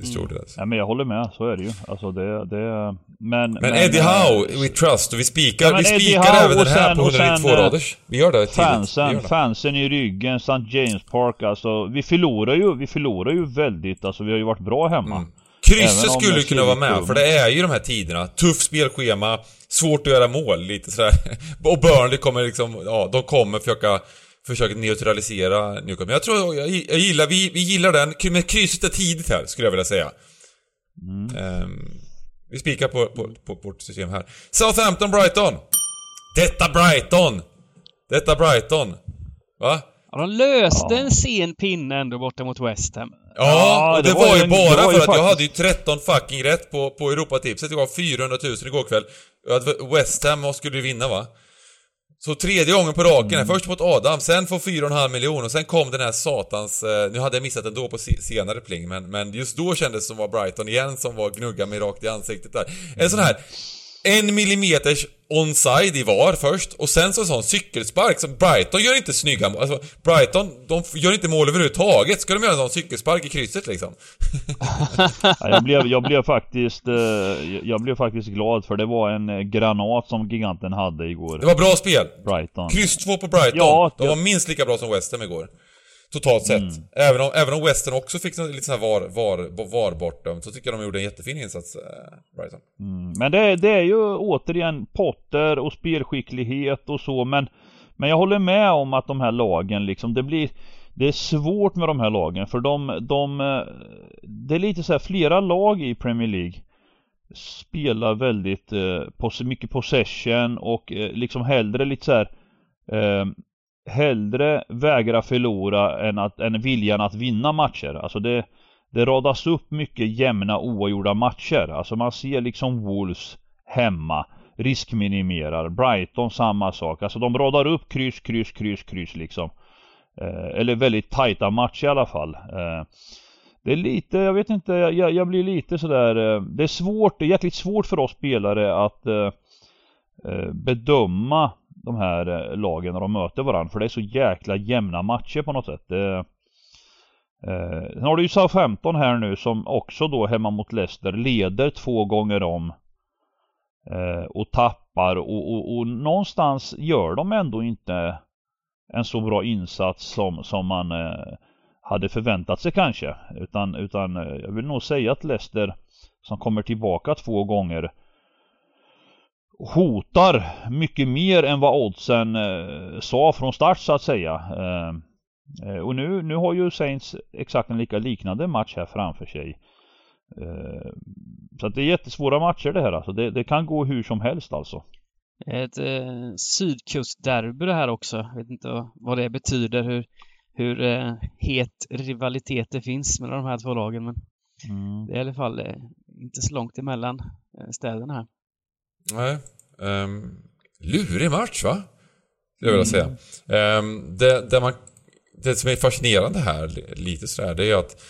Till stor del. Ja, men jag håller med, så är det ju. Alltså det... det men, men, men Eddie Howe, we trust. Och vi spikar, ja, vi spikar även den här på 192 eh, raders. Vi gör det fansen, tidigt. fansen i ryggen, St. James Park alltså. Vi förlorar ju, vi förlorar ju väldigt. Alltså vi har ju varit bra hemma. Mm. Krysset skulle kunna vara med, för det är ju de här tiderna. Tufft spelschema, svårt att göra mål, lite sådär. Och Burnley kommer liksom, ja, de kommer försöka försöker neutralisera Newcastle. Men jag tror, jag, jag gillar, vi, vi gillar den. Men krysset är tidigt här, skulle jag vilja säga. Mm. Um, vi spikar på, på, på, på vårt system här. Southampton Brighton! Detta Brighton! Detta Brighton! Va? Ja, de löste ja. en sen pinne ändå borta mot West Ham. Ja, ja och det, det var, var ju en, bara för att faktiskt... jag hade ju 13 fucking rätt på, på Europatipset. Jag gav 400 000 igår kväll. West Ham skulle vinna va? Så tredje gången på raken, mm. först mot Adam, sen får 4,5 miljoner och sen kom den här satans... Eh, nu hade jag missat den då på senare pling, men, men just då kändes det som var Brighton igen som var gnugga mig rakt i ansiktet där. En sån här en millimeters onside i VAR först och sen så sån cykelspark som Brighton gör inte snygga mål. Alltså Brighton, de gör inte mål överhuvudtaget. Ska de göra en sån cykelspark i krysset liksom? ja, jag, blev, jag blev faktiskt, eh, jag blev faktiskt glad för det var en eh, granat som giganten hade igår. Det var bra spel! Brighton. Kryss 2 på Brighton. Ja, de var minst lika bra som West Ham igår. Totalt sett. Mm. Även, om, även om Western också fick lite sån här var, var, var bortdömt så tycker jag de gjorde en jättefin insats, äh, Brighton. Mm. Men det, det är ju återigen Potter och spelskicklighet och så men Men jag håller med om att de här lagen liksom, det blir Det är svårt med de här lagen för de, de eh, Det är lite så här, flera lag i Premier League Spelar väldigt eh, mycket possession och eh, liksom hellre lite så här, eh, hellre vägra förlora än, att, än viljan att vinna matcher. Alltså det, det radas upp mycket jämna oavgjorda matcher. Alltså man ser liksom Wolves hemma riskminimerar. Brighton samma sak. Alltså de radar upp kryss, kryss, kryss, kryss liksom. Eh, eller väldigt tajta matcher i alla fall. Eh, det är lite, jag vet inte, jag, jag blir lite sådär eh, Det är svårt, det är jäkligt svårt för oss spelare att eh, eh bedöma de här eh, lagen när de möter varandra. För det är så jäkla jämna matcher på något sätt. Det, eh, sen har du ju Southampton här nu som också då hemma mot Leicester leder två gånger om. Eh, och tappar och, och, och, någonstans gör de ändå inte en så bra insats som, som man eh, hade förväntat sig kanske. Utan, utan eh, jag vill nog säga att Leicester som kommer tillbaka två gånger hotar mycket mer än vad oddsen eh, sa från start så att säga. Eh, eh, och nu, nu har ju Saints exakt en lika liknande match här framför sig. Så att det är jättesvåra matcher det här alltså. Det, det kan gå hur som helst alltså. Ett eh, sydkustderby det här också. Jag vet inte vad det betyder, hur, hur eh, het rivalitet det finns mellan de här två lagen. Men mm. det är i alla fall eh, inte så långt emellan eh, städerna här. Nej. Um, lurig match va? Skulle jag vilja säga. Um, det, det, man, det som är fascinerande här, lite sådär, det är att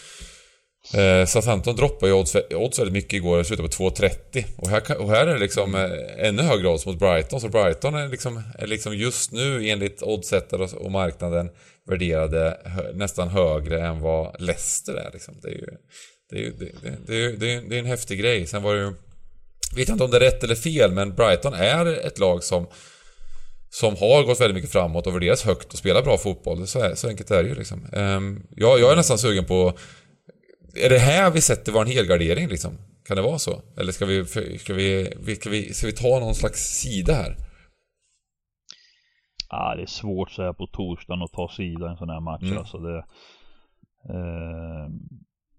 Eh, Southampton droppade ju odds, odds väldigt mycket igår, och slutade på 2.30. Och här, och här är det liksom eh, ännu högre odds mot Brighton. Så Brighton är liksom, är liksom just nu enligt oddsättare och, och marknaden värderade hö, nästan högre än vad Leicester är. Liksom. Det är ju det är, det, det, det, det, är, det är en häftig grej. Sen var det ju vet inte om det är rätt eller fel, men Brighton är ett lag som som har gått väldigt mycket framåt och värderas högt och spelar bra fotboll. Så, är, så enkelt är det ju liksom. Um, jag, jag är nästan sugen på... Är det här vi sätter vår helgardering liksom? Kan det vara så? Eller ska vi, ska vi, ska vi, ska vi ta någon slags sida här? Ah, det är svårt så här på torsdagen att ta sida i en sån här match. Mm. Alltså det, eh,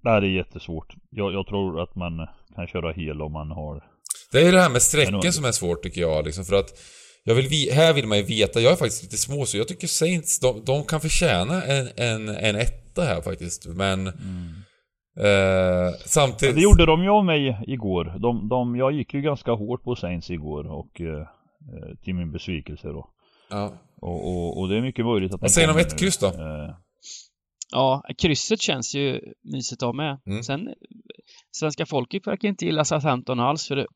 det är jättesvårt. Jag, jag tror att man kan köra hel om man har det är det här med strecken som är svårt tycker jag liksom för att jag vill, här vill man ju veta, jag är faktiskt lite små så jag tycker Saints, de, de kan förtjäna en, en, en etta här faktiskt, men mm. eh, samtidigt... Det gjorde de ju av mig igår. De, de, jag gick ju ganska hårt på Saints igår och eh, eh till min besvikelse då. Ja. Och, och, och, det är mycket möjligt att... Vad säger ni om ett kryss då? Eh, Ja, krysset känns ju mysigt av med. Mm. Sen, svenska folket verkar inte gilla SA-15 alls för det,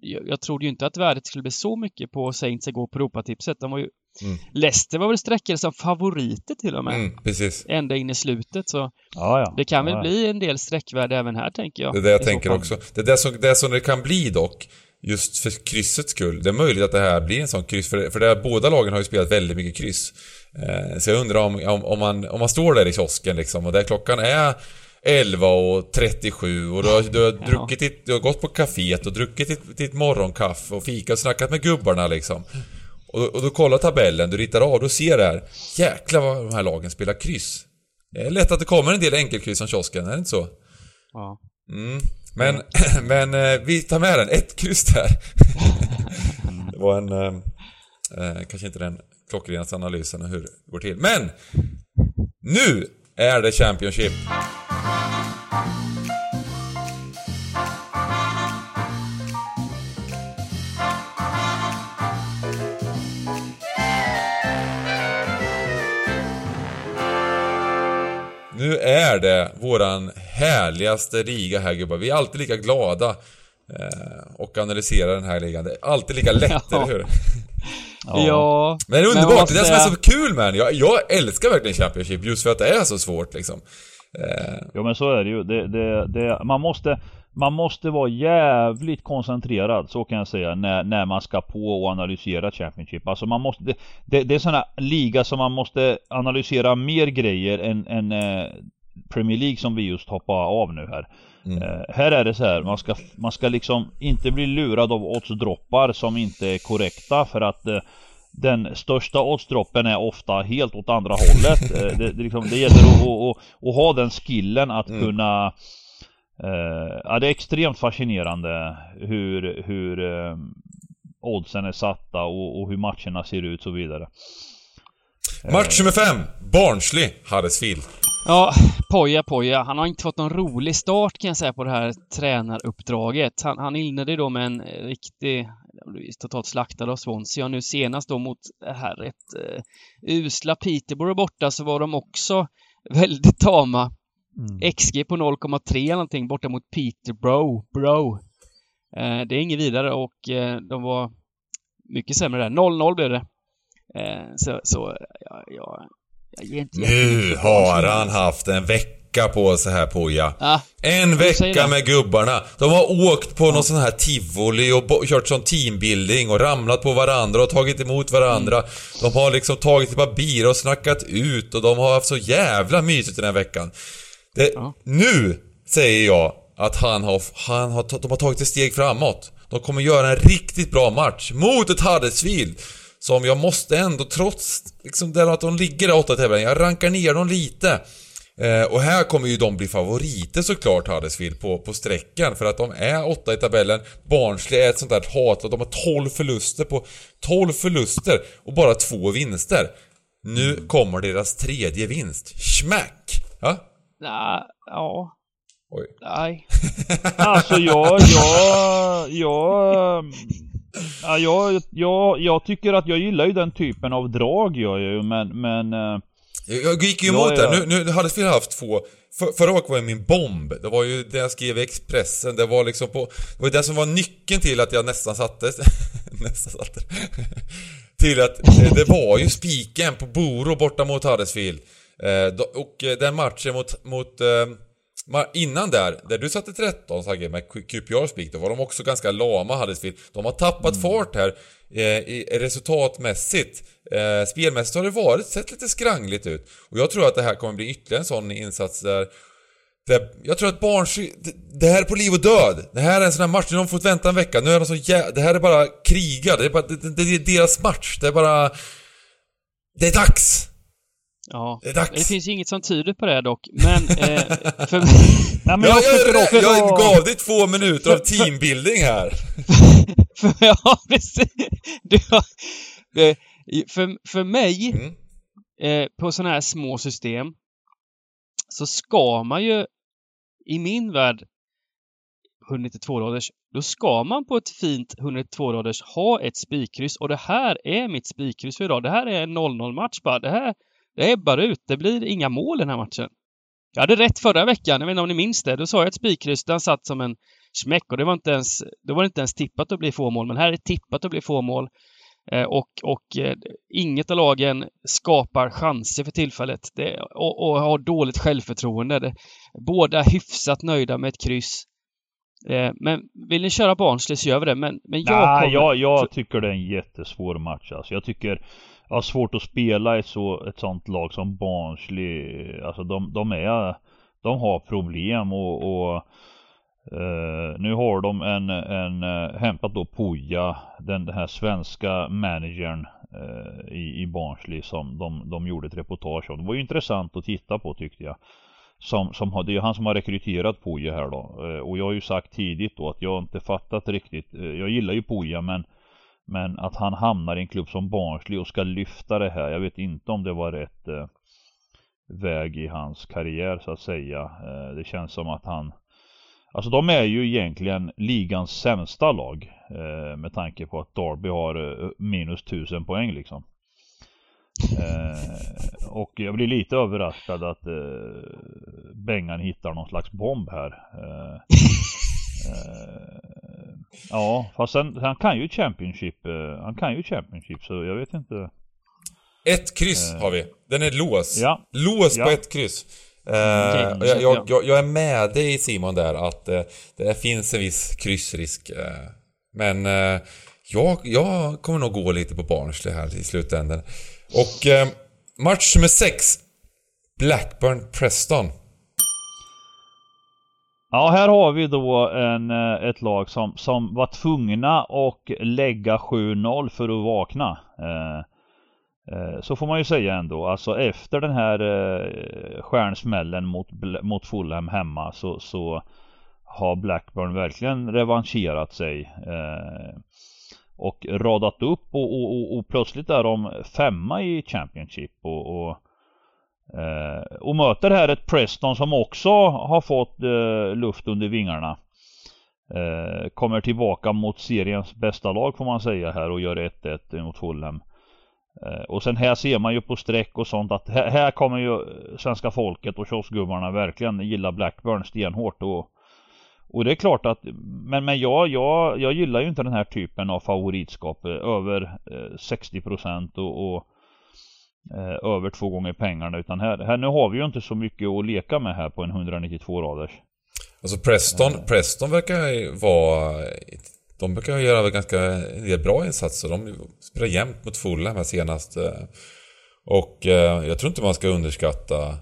jag, jag trodde ju inte att värdet skulle bli så mycket på Saints igår på Europatipset. De var ju Mm. Leicester var väl sträckade som favoriter till och med. Mm, precis. Ända in i slutet så. Ja, ja. Det kan väl ja, bli en del sträckvärde även här tänker jag. Det är det jag tänker också. Det är det som, det som det kan bli dock. Just för kryssets skull. Det är möjligt att det här blir en sån kryss, för, för det, båda lagen har ju spelat väldigt mycket kryss. Eh, så jag undrar om, om, om, man, om man står där i kiosken liksom och där klockan är 11 och 37 och du har, du har, druckit ditt, du har gått på kaféet och druckit ditt, ditt morgonkaffe och fikat och snackat med gubbarna liksom. Och, och du kollar tabellen, du ritar av, du ser det här. Jäklar vad de här lagen spelar kryss. Det är lätt att det kommer en del enkelkryss från kiosken, är det inte så? Ja. Mm. Men, men eh, vi tar med den, ett kryss där. det var en... Eh, eh, kanske inte den klockrenaste analysen hur det går till. Men! Nu är det Championship. Nu är det våran härligaste liga här gubbar. Vi är alltid lika glada eh, och analyserar den här ligan. Det är alltid lika lätt, ja. eller hur? Ja. ja. Men det är underbart, det är det som är så kul med den. Jag, jag älskar verkligen Championship just för att det är så svårt liksom. Eh. Ja men så är det ju. Det, det, det, man, måste, man måste vara jävligt koncentrerad, så kan jag säga, när, när man ska på och analysera Championship. Alltså man måste, det, det, det är sådana liga som man måste analysera mer grejer än, än eh, Premier League som vi just hoppar av nu här. Mm. Uh, här är det så här, man ska, man ska liksom inte bli lurad av oddsdroppar som inte är korrekta för att uh, den största oddsdroppen är ofta helt åt andra hållet. uh, det, det, liksom, det gäller att, att, att, att, ha den skillen att mm. kunna Ja det är extremt fascinerande hur, hur oddsen är satta och, och hur matcherna ser ut och så vidare. Match nummer fem, Barnsley, Huddersfield. Ja, Poja Poja. Han har inte fått någon rolig start kan jag säga på det här tränaruppdraget. Han, han inledde då med en riktig, totalt slaktad av Swansea och nu senast då mot det här rätt uh, usla Peterborough borta så var de också väldigt tama. Mm. XG på 0,3 någonting borta mot Peterborough. Bro. Uh, det är inget vidare och uh, de var mycket sämre där. 0-0 blev det. så, så ja, ja, nu har han haft en vecka på sig här Poja. Ja, en vecka med gubbarna. De har åkt på ja. någon sån här tivoli och kört sån teambuilding och ramlat på varandra och tagit emot varandra. Mm. De har liksom tagit ett par bira och snackat ut och de har haft så jävla mysigt den här veckan. Det, ja. Nu säger jag att han har, han har, de har tagit ett steg framåt. De kommer göra en riktigt bra match mot ett Huddersfield som jag måste ändå, trots liksom där att de ligger där åtta tävlingar, jag rankar ner dem lite. Eh, och här kommer ju de bli favoriter såklart, Huddersfield, på, på sträckan. För att de är åtta i tabellen. Barnsley är ett sånt där hat och de har 12 förluster på 12 förluster och bara två vinster. Nu kommer deras tredje vinst. Schmack! Ja? Ja, ja. Oj. Nej. alltså jag, jag, jag Ja, jag, jag, jag tycker att jag gillar ju den typen av drag gör jag ju, men... men eh, jag gick ju emot ja, där. Nu, nu hade vi haft två. För, förra året var ju min bomb. Det var ju det jag skrev i Expressen. Det var liksom på... Det var det som var nyckeln till att jag nästan satte... nästan satte... till att det var ju spiken på Boro borta mot Huddersfield. Eh, och eh, den matchen mot... mot Innan där, där du satte 13 Sagge med QPR Speak, då var de också ganska lama Huddersfield. De har tappat mm. fart här eh, resultatmässigt. Eh, spelmässigt har det varit, sett lite skrangligt ut. Och jag tror att det här kommer bli ytterligare en sån insats där jag tror att Barnsley, det, här är på liv och död. Det här är en sån här match, nu har de fått vänta en vecka. Nu är de så jä... Det här är bara kriga. Det är, bara, det, det, är deras match. Det är bara... Det är dags! Ja, det, det finns inget som tyder på det dock, men... Eh, för... Nej, men jag, jag, jag, jag gav dig två minuter av teambuilding här. ja, precis. Du har, för, för mig, mm. eh, på sådana här små system, så ska man ju, i min värld, 192-raders, då ska man på ett fint 192-raders ha ett spikkryss och det här är mitt spikkryss för idag. Det här är en 0-0 match bara. Det här det ebbar ut. Det blir inga mål den här matchen. Jag hade rätt förra veckan, jag vet inte om ni minns det. Då sa jag ett spikkryss, satt som en smäck och det var inte ens, då var det inte ens tippat att bli få mål. Men här är det tippat att bli få mål. Eh, och, och eh, inget av lagen skapar chanser för tillfället det, och, och, har dåligt självförtroende. Det, båda hyfsat nöjda med ett kryss. Eh, men vill ni köra Barnsley så gör vi det. Men, men jag Nej, kommer... jag, jag tycker det är en jättesvår match alltså. Jag tycker jag har svårt att spela i så, ett sånt lag som Barnsley. Alltså de, de är De har problem och, och Uh, nu har de en, en uh, hämtat då Puja, den, den här svenska managern uh, i, i Barnsley som de, de gjorde ett reportage om. Det var ju intressant att titta på tyckte jag. Som, som, det är han som har rekryterat Puja här då. Eh, och jag har ju sagt tidigt då att jag inte fattat riktigt. Eh, jag gillar ju Puja men men att han hamnar i en klubb som Barnsley och ska lyfta det här. Jag vet inte om det var rätt eh, väg i hans karriär så att säga. det känns som att han Alltså de är ju egentligen ligans sämsta lag eh, Med tanke på att Darby har eh, minus 1000 poäng liksom eh, Och jag blir lite överraskad att eh, Bengan hittar någon slags bomb här eh, eh, Ja fast sen, han kan ju Championship eh, Han kan ju Championship så jag vet inte Ett kryss har vi. Den är lås. Ja. Lås Ja. på ett kryss. Eh, och jag, jag, jag, jag är med dig Simon där att eh, det finns en viss kryssrisk. Eh, men eh, jag, jag kommer nog gå lite på Barnsley här i slutändan. Och eh, match nummer 6. Blackburn-Preston. Ja, här har vi då en, eh, ett lag som, som var tvungna att lägga 7-0 för att vakna. Eh, eh, så får man ju säga ändå. Alltså efter den här eh, stjärnsmällen mot, mot Fulham hemma så, så har Blackburn verkligen revanscherat sig. Eh, och radat upp och, och, och, och plötsligt är de femma i Championship och, och Eh, och möter här ett Preston som också har fått eh, luft under vingarna. Eh, kommer tillbaka mot seriens bästa lag får man säga här och gör 1-1 mot Fulham. Eh, och sen här ser man ju på streck och sånt att här, här kommer ju svenska folket och kioskgubbarna verkligen gilla Blackburn stenhårt och och det är klart att, men, men jag, jag, jag gillar ju inte den här typen av favoritskap eh, över eh, 60% och, och eh, över två gånger pengarna utan här, här nu har vi ju inte så mycket att leka med här på en 192 raders. Alltså Preston, Preston verkar ju vara... De brukar ju göra ganska en del bra insatser. De spelar jämnt mot Fulham här senast. eh. Och eh, jag tror inte man ska underskatta...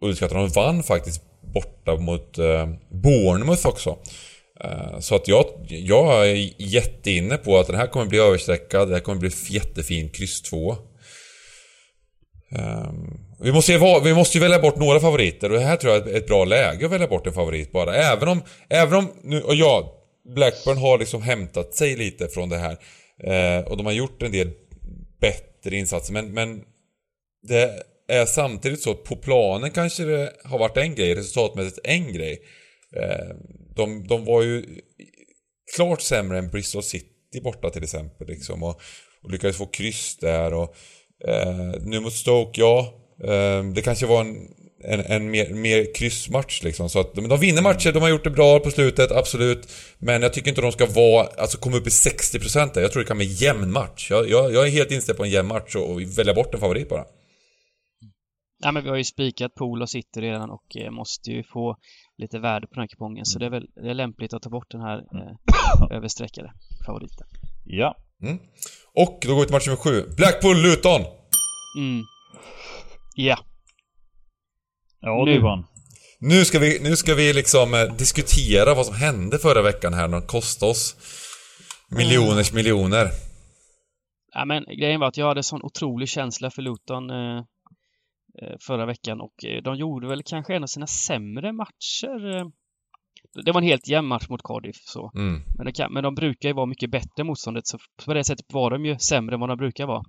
Underskatta, de vann faktiskt borta mot eh, Bournemouth också. Eh, Så att jag, jag är jätteinne på att den här kommer bli överstreckad. Det här kommer bli jättefin kryss 2. Ehm, vi, måste ju, vi måste ju välja bort några favoriter och det här tror jag är ett bra läge att välja bort en favorit bara. Även om, även om nu, och ja, Blackburn har liksom hämtat sig lite från det här. Eh, och de har gjort en del bättre insatser men, men det är samtidigt så att på planen kanske det har varit en grej, resultatmässigt en grej. Eh, de, de var ju klart sämre än Bristol City borta till exempel liksom och, och lyckades få kryss där och eh, nu mot Stoke, ja. Eh, det kanske var en, en, en mer, mer kryssmatch liksom. Så att de, de vinner matcher, de har gjort det bra på slutet, absolut. Men jag tycker inte de ska vara, alltså komma upp i 60% där. Jag tror det kan bli en jämn match. Jag, jag, jag är helt inställd på en jämn match och, och välja bort en favorit bara. Ja, men vi har ju spikat Pool och City redan och eh, måste ju få lite värde på den här kupongen. Så det är väl det är lämpligt att ta bort den här eh, överstreckade favoriten. Ja. Mm. Och då går vi till match nummer 7. Blackpool-Luton! Mm. Ja. Ja Nu. du vann. Nu ska vi, nu ska vi liksom eh, diskutera vad som hände förra veckan här när de kostade oss miljoners miljoner. ja, men grejen var att jag hade sån otrolig känsla för Luton eh, förra veckan och eh, de gjorde väl kanske en av sina sämre matcher. Eh. Det var en helt jämn match mot Cardiff så. Mm. Men, kan, men de brukar ju vara mycket bättre motståndet så på det sättet var de ju sämre än vad de brukar vara.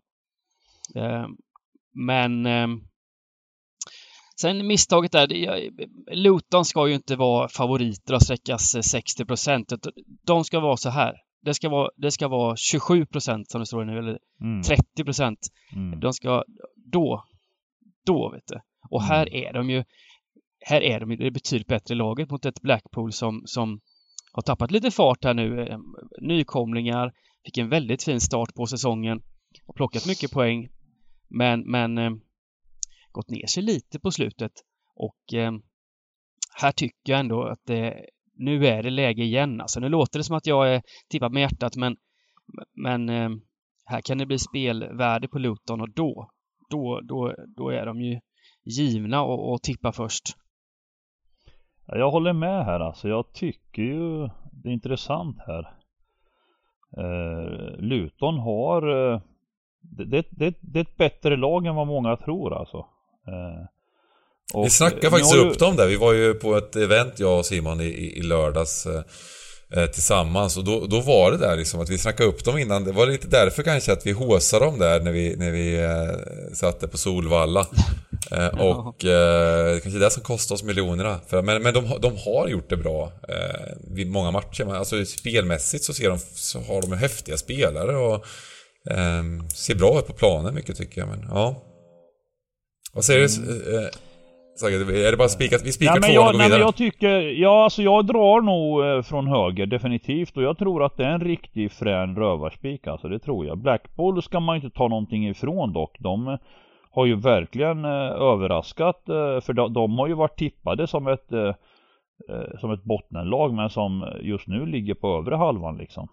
Eh, men eh, sen misstaget där, Luton ska ju inte vara favoriter och sträckas eh, 60 procent. De ska vara så här. Det ska vara, det ska vara 27 procent som det står nu, eller Mm. 30 procent. Mm. De ska, då, då vet du. Och här är de ju, här är de ju det betydligt bättre laget mot ett Blackpool som, som har tappat lite fart här nu. Eh, Nykomlingar, fick en väldigt fin start på säsongen. har plockat mycket poäng. Men, men eh, gått ner sig lite på slutet. Och eh, här tycker jag ändå att det, nu är det läge igen. Alltså nu låter det som att jag är tippad med hjärtat men, men eh, här kan det bli spelvärde på Luton och då, då, då, då är de ju givna att tippa först. Jag håller med här alltså. Jag tycker ju det är intressant här. Eh, Luton har eh, det, det, det, är ett bättre lag än vad många tror alltså. Eh, vi snackade faktiskt ju... upp dem där. Vi var ju på ett event, jag och Simon, i, i lördags eh, eh, tillsammans. Och då, då var det där liksom att vi snackade upp dem innan. Det var lite därför kanske att vi håsade dem där när vi, när vi eh, satte på Solvalla. Eh, och eh, kanske det som kostade oss miljonerna. För, men men de, de har gjort det bra eh, vid många matcher. Alltså spelmässigt så, ser de, så har de häftiga spelare och eh, ser bra ut på planen mycket tycker jag. Men ja. Vad säger du? Är det bara spikat? Vi spikar två och går vidare. jag tycker, ja alltså jag drar nog eh, från höger definitivt och jag tror att det är en riktig frän rövarspik alltså, det tror jag. Blackpool ska man inte ta någonting ifrån dock. De eh, har ju verkligen eh, överraskat för de, de, har ju varit tippade som ett som ett bottenlag men som just nu ligger på övre halvan liksom.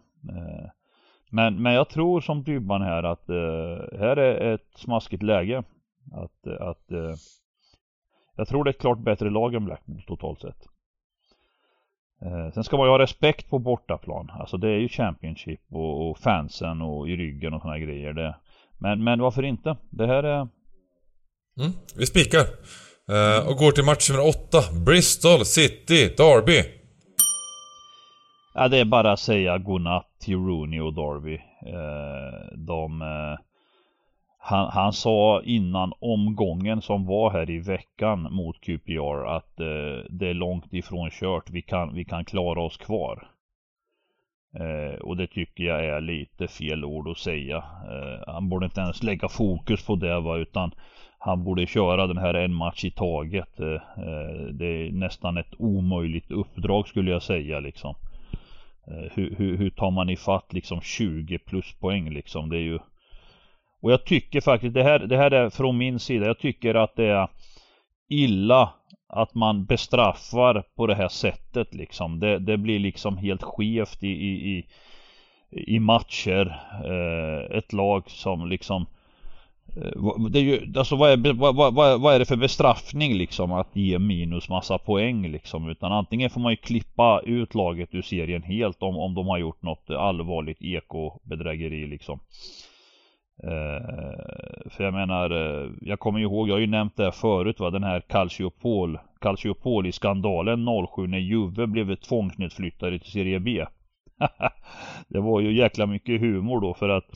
Men, men jag tror som Dybban här att här är ett smaskigt läge. Att, att jag tror det är ett klart bättre lag än Blackpool totalt sett. Eh, sen ska man ju ha respekt på bortaplan. Alltså det är ju Championship och, och fansen och i ryggen och såna grejer. Det. Men, men varför inte? Det här är... Mm, vi spikar. Eh, och går till match nummer 8. Bristol City Derby. Ja, det är bara att säga godnatt till Rooney och Derby. Eh, de... Han, han, sa innan omgången som var här i veckan mot QPR att eh, det är långt ifrån kört. Vi kan, vi kan klara oss kvar. Eh, och det tycker jag är lite fel ord att säga. Eh, han borde inte ens lägga fokus på det va, utan han borde köra den här en match i taget. Eh, eh, det är nästan ett omöjligt uppdrag skulle jag säga liksom. Eh, hur, hur, hur tar man ifatt liksom 20 plus poäng liksom? Det är ju och jag tycker faktiskt, det här, det här är från min sida, jag tycker att det är illa att man bestraffar på det här sättet liksom. Det, det blir liksom helt skevt i, i, i, i matcher. Eh, ett lag som liksom eh, det är ju, alltså vad är, vad, vad, vad är det för bestraffning liksom att ge minus massa poäng liksom? Utan antingen får man ju klippa ut laget ur serien helt om, om de har gjort något allvarligt ekobedrägeri liksom. Eh, för jag menar, eh, jag kommer ihåg, jag har ju nämnt det här förut va, den här Calciopol Calciopoli-skandalen 07 när Juve blev tvångsnedflyttade till Serie B. det var ju jäkla mycket humor då för att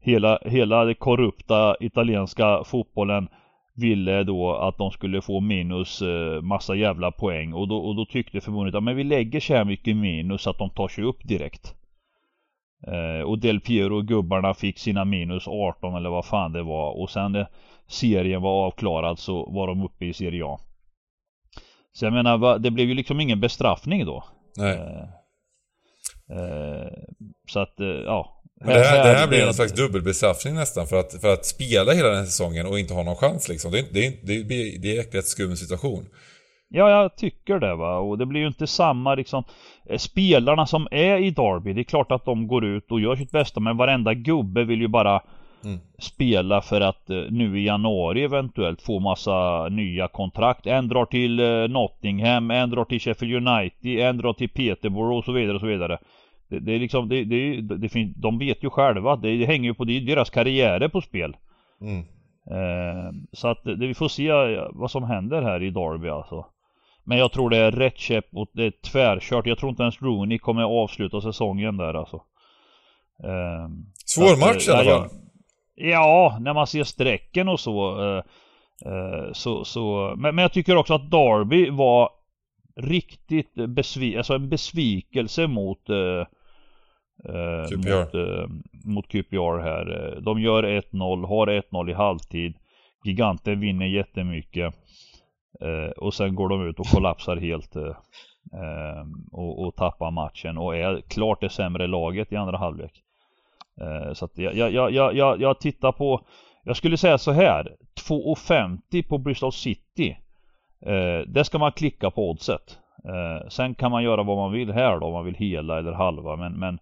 hela, hela det korrupta italienska fotbollen ville då att de skulle få minus eh, massa jävla poäng och då, och då tyckte förbundet att men vi lägger så här mycket minus att de tar sig upp direkt. Eh, och Del Piero och gubbarna fick sina minus 18 eller vad fan det var. Och sen när serien var avklarad så var de uppe i Serie A. Så jag menar, det blev ju liksom ingen bestraffning då. Nej. Eh, eh, så att, eh, ja. Men det här, det här blir en slags dubbelbestraffning nästan för att, för att spela hela den här säsongen och inte ha någon chans liksom. Det, det, det, det är en rätt skum situation. Ja, jag tycker det va. Och det blir ju inte samma liksom Spelarna som är i Derby, det är klart att de går ut och gör sitt bästa men varenda gubbe vill ju bara mm. spela för att eh, nu i januari eventuellt få massa nya kontrakt. En drar till eh, Nottingham, en drar till Sheffield United, en drar till Peterborough och så vidare och så vidare. Det, det är liksom, det, det, det finns, de vet ju själva, det, det hänger ju på det, deras karriärer på spel. Mm. Eh, så att det, vi får se vad som händer här i Derby alltså. Men jag tror det är rätt käpp och det är tvärkört. Jag tror inte ens Rooney kommer att avsluta säsongen där alltså. Eh, Svår match i alla fall. Ja, när man ser strecken och så. Eh, eh, så, så men, men jag tycker också att Derby var riktigt besvi alltså en besvikelse mot eh, eh QPR. Mot, eh, mot QPR här. De gör 1-0, har 1-0 i halvtid. Giganten vinner jättemycket. Eh, och sen går de ut och kollapsar helt eh, ehm, och, och tappar matchen och är klart det sämre laget i andra halvlek. Eh, så att jag, jag, jag, jag, jag tittar på, jag skulle säga så här, 2,50 på Bristol City. Eh, det ska man klicka på oddset. Eh, sen kan man göra vad man vill här då, om man vill hela eller halva. Men, men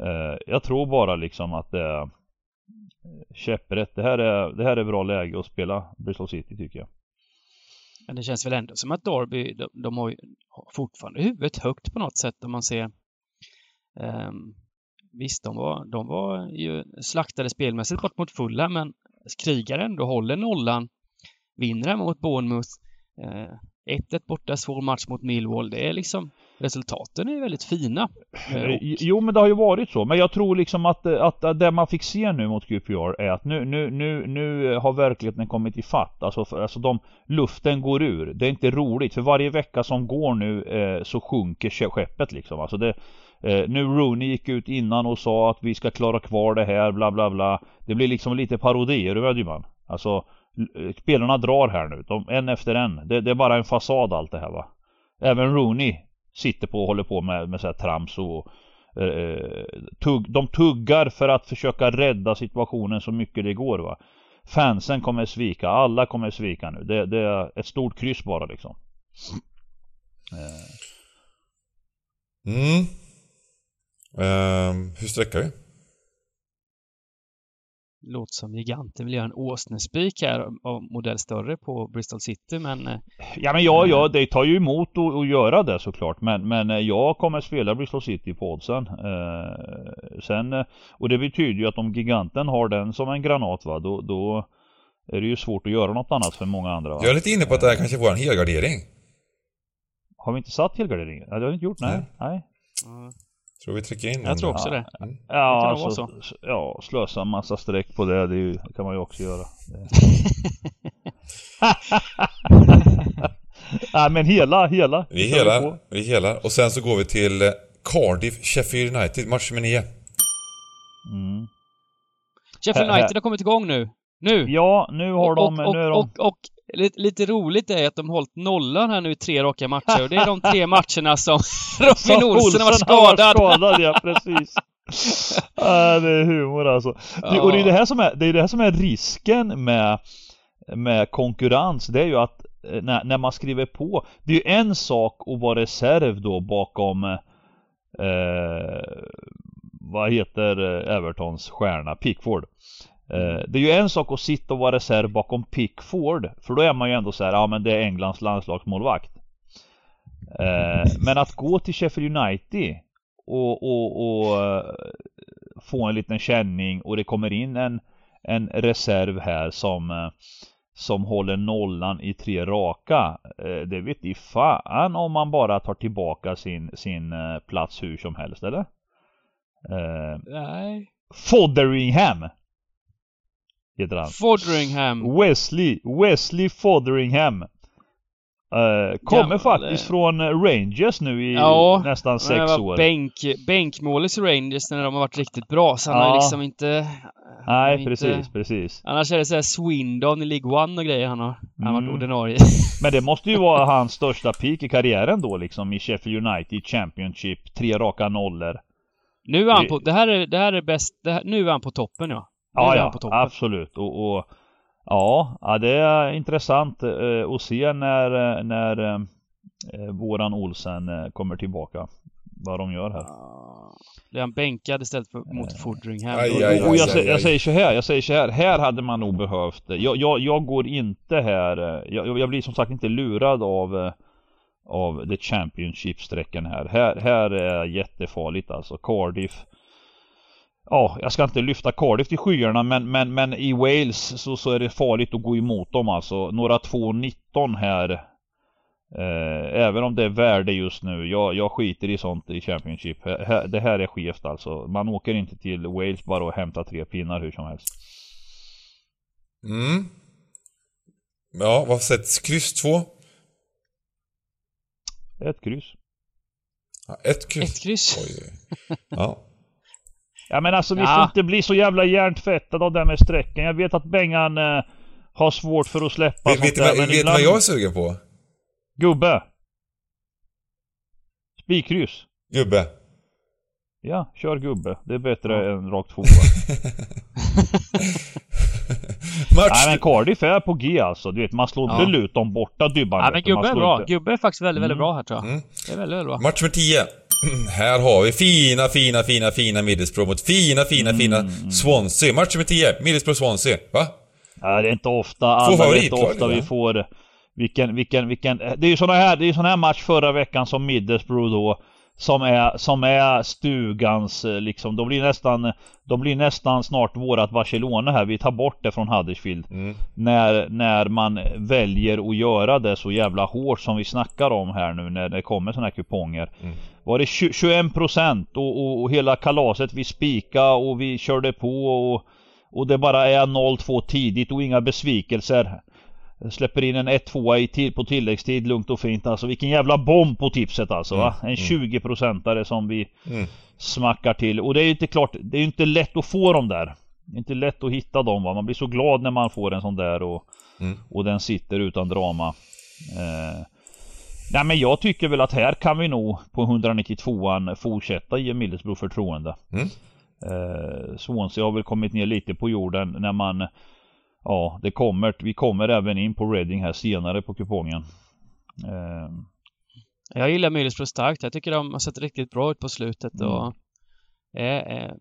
eh, jag tror bara liksom att det är käpprätt. Det här är, det här är bra läge att spela Bristol City tycker jag. Men det känns väl ändå som att Derby, de, de har ju fortfarande huvudet högt på något sätt om man ser um, Visst, de var, de var ju slaktade spelmässigt bort mot fulla men krigar ändå, håller nollan, vinner mot Bournemouth. Eh, 1-1 borta, svår match mot Millwall. Det är liksom Resultaten är väldigt fina. Eh, jo men det har ju varit så. Men jag tror liksom att, att, att det man fick se nu mot QPR är att nu, nu, nu, nu har verkligheten kommit i fatt. Alltså, för, alltså de, luften går ur. Det är inte roligt. För varje vecka som går nu eh, så sjunker skeppet liksom. Alltså det, eh, nu Rooney gick ut innan och sa att vi ska klara kvar det här bla bla bla. Det blir liksom lite parodier över man. Alltså spelarna drar här nu. De, en efter en. Det, det, är bara en fasad allt det här va. Även Rooney sitter på och håller på med, med så här trams och eh, eh, tugg, De tuggar för att försöka rädda situationen så mycket det går va. Fansen kommer svika, alla kommer svika nu. Det, det är ett stort kryss bara liksom. Eh. Mm. Eh, hur sträckar vi? Låter som giganten vill göra en åsnespik här av modell större på Bristol City men... Eh, ja men ja, ja det tar ju emot att, att göra det såklart men, men eh, jag kommer spela Bristol City på oddsen. Eh, sen, eh, och det betyder ju att om giganten har den som en granat va, då, då är det ju svårt att göra något annat för många andra. Va? Jag är lite inne på att det här kanske får en helgardering. Har vi inte satt helgardering? Ja, det har vi inte gjort, nej. nej. nej. Tror vi trycker in Jag tror också det. Mm. Ja, det alltså, ja, slösa en massa streck på det, det, ju, det kan man ju också göra. Nej men hela, hela. Vi hela, vi hela. Och sen så går vi till eh, Cardiff, Sheffield United, match nummer 9. Mm. Sheffield United har kommit igång nu. Nu! Ja, nu har de... Och, och, nu är de... och, och, och lite, lite, roligt är att de har hållit nollan här nu i tre raka matcher. Och det är de tre matcherna som Robin Olsen har varit skadad. Har varit skadad ja, precis. ah, det är humor alltså. Ja. Och det är det här som är, det är det här som är risken med, med konkurrens. Det är ju att eh, när, när man skriver på. Det är ju en sak att vara reserv då bakom eh, vad heter Evertons stjärna? Pickford. Eh, det är ju en sak att sitta och vara reserv bakom Pickford. För då är man ju ändå så här, ja men det är Englands landslagsmålvakt. Eh, men att gå till Sheffield United och, och, och eh, få en liten känning och det kommer in en, en reserv här som som håller nollan i tre raka. Det vet i fan om man bara tar tillbaka sin, sin plats hur som helst eller? Nej. Fodderingham! Heter han. Foderingham. Wesley, Wesley Foderingham. Uh, kommer Gammal, faktiskt från Rangers nu i ja, nästan sex år. Bänk, bänkmålis i Rangers när de har varit riktigt bra. Så han ja. har liksom inte... Nej, inte, precis, precis. Annars är det såhär Swindon i League One och grejer han har. Han har varit mm. ordinarie. Men det måste ju vara hans största peak i karriären då liksom i Sheffield United Championship. Tre raka nollor. Nu är han på... Det här är, det här är bäst... Här, nu är han på toppen ja. Ja, ja, absolut. Och, och, ja, ja, det är intressant eh, att se när, eh, när eh, våran Olsen kommer tillbaka. Vad de gör här. Blir han bänkad istället för mot Fordringham? Aj, aj, och jag, jag, säger så här, jag säger så här. Här hade man nog behövt jag, jag, jag går inte här. Jag, jag blir som sagt inte lurad av av the Championship-sträckan här. här. Här är jättefarligt alltså. Cardiff Ja, jag ska inte lyfta Cardiff till skyarna men, men, men i Wales så, så är det farligt att gå emot dem alltså. Några 2.19 här. Eh, även om det är värde just nu. Jag, jag skiter i sånt i Championship. Det här är skevt alltså. Man åker inte till Wales bara och hämtar tre pinnar hur som helst. Mm. Ja, vad sätts? Kryss 2? Ett kryss. Ja, ett kryss. Ett kryss. Oj. Ja. Ja men alltså vi får inte bli så jävla hjärntvättade av den med sträckan. Jag vet att Bengan eh, har svårt för att släppa vet, sånt där, Vet du ibland... vad jag är sugen på? Gubbe. Spikkryss. Gubbe. Ja, kör gubbe. Det är bättre ja. än rakt tvåa. Match... Nej men Cardiff är på G alltså. Du vet, man slår inte ja. Luton borta Dybban. Ja men Gubbe är bra. Inte... Gubbe är faktiskt väldigt, väldigt mm. bra här tror jag. Mm. Det är väldigt, väldigt bra. Match med 10. Här har vi fina, fina, fina, fina Middlesbrough mot fina, fina, mm. fina Swansea. Match med 10. Middlesbrough-Swansea. Va? Ja, det är inte ofta, alla, är inte ofta vi får vilken, vilken, vilken... Det är ju såna här, det är sån här match förra veckan som Middlesbrough då som är, som är stugans liksom, de blir nästan De blir nästan snart vårat Barcelona här, vi tar bort det från Huddersfield mm. när, när man väljer att göra det så jävla hårt som vi snackar om här nu när det kommer såna här kuponger mm. Var det 21% och, och, och hela kalaset vi spika och vi körde på och och det bara är 0-2 tidigt och inga besvikelser. Släpper in en 1-2 på tilläggstid lugnt och fint. Alltså vilken jävla bomb på tipset alltså va? Mm, en 20-procentare mm. som vi mm. smackar till. Och det är ju inte klart, det är ju inte lätt att få dem där. Det är inte lätt att hitta dem va. Man blir så glad när man får en sån där och, mm. och den sitter utan drama. Eh, nej men jag tycker väl att här kan vi nog på 192an fortsätta ge Middlesbrough förtroende. Mm. Eh, Swansea har väl kommit ner lite på jorden när man Ja, det kommer. Vi kommer även in på Reading här senare på kupongen. Eh. Jag gillar Middlesbrough starkt. Jag tycker de har sett riktigt bra ut på slutet och mm. är, är,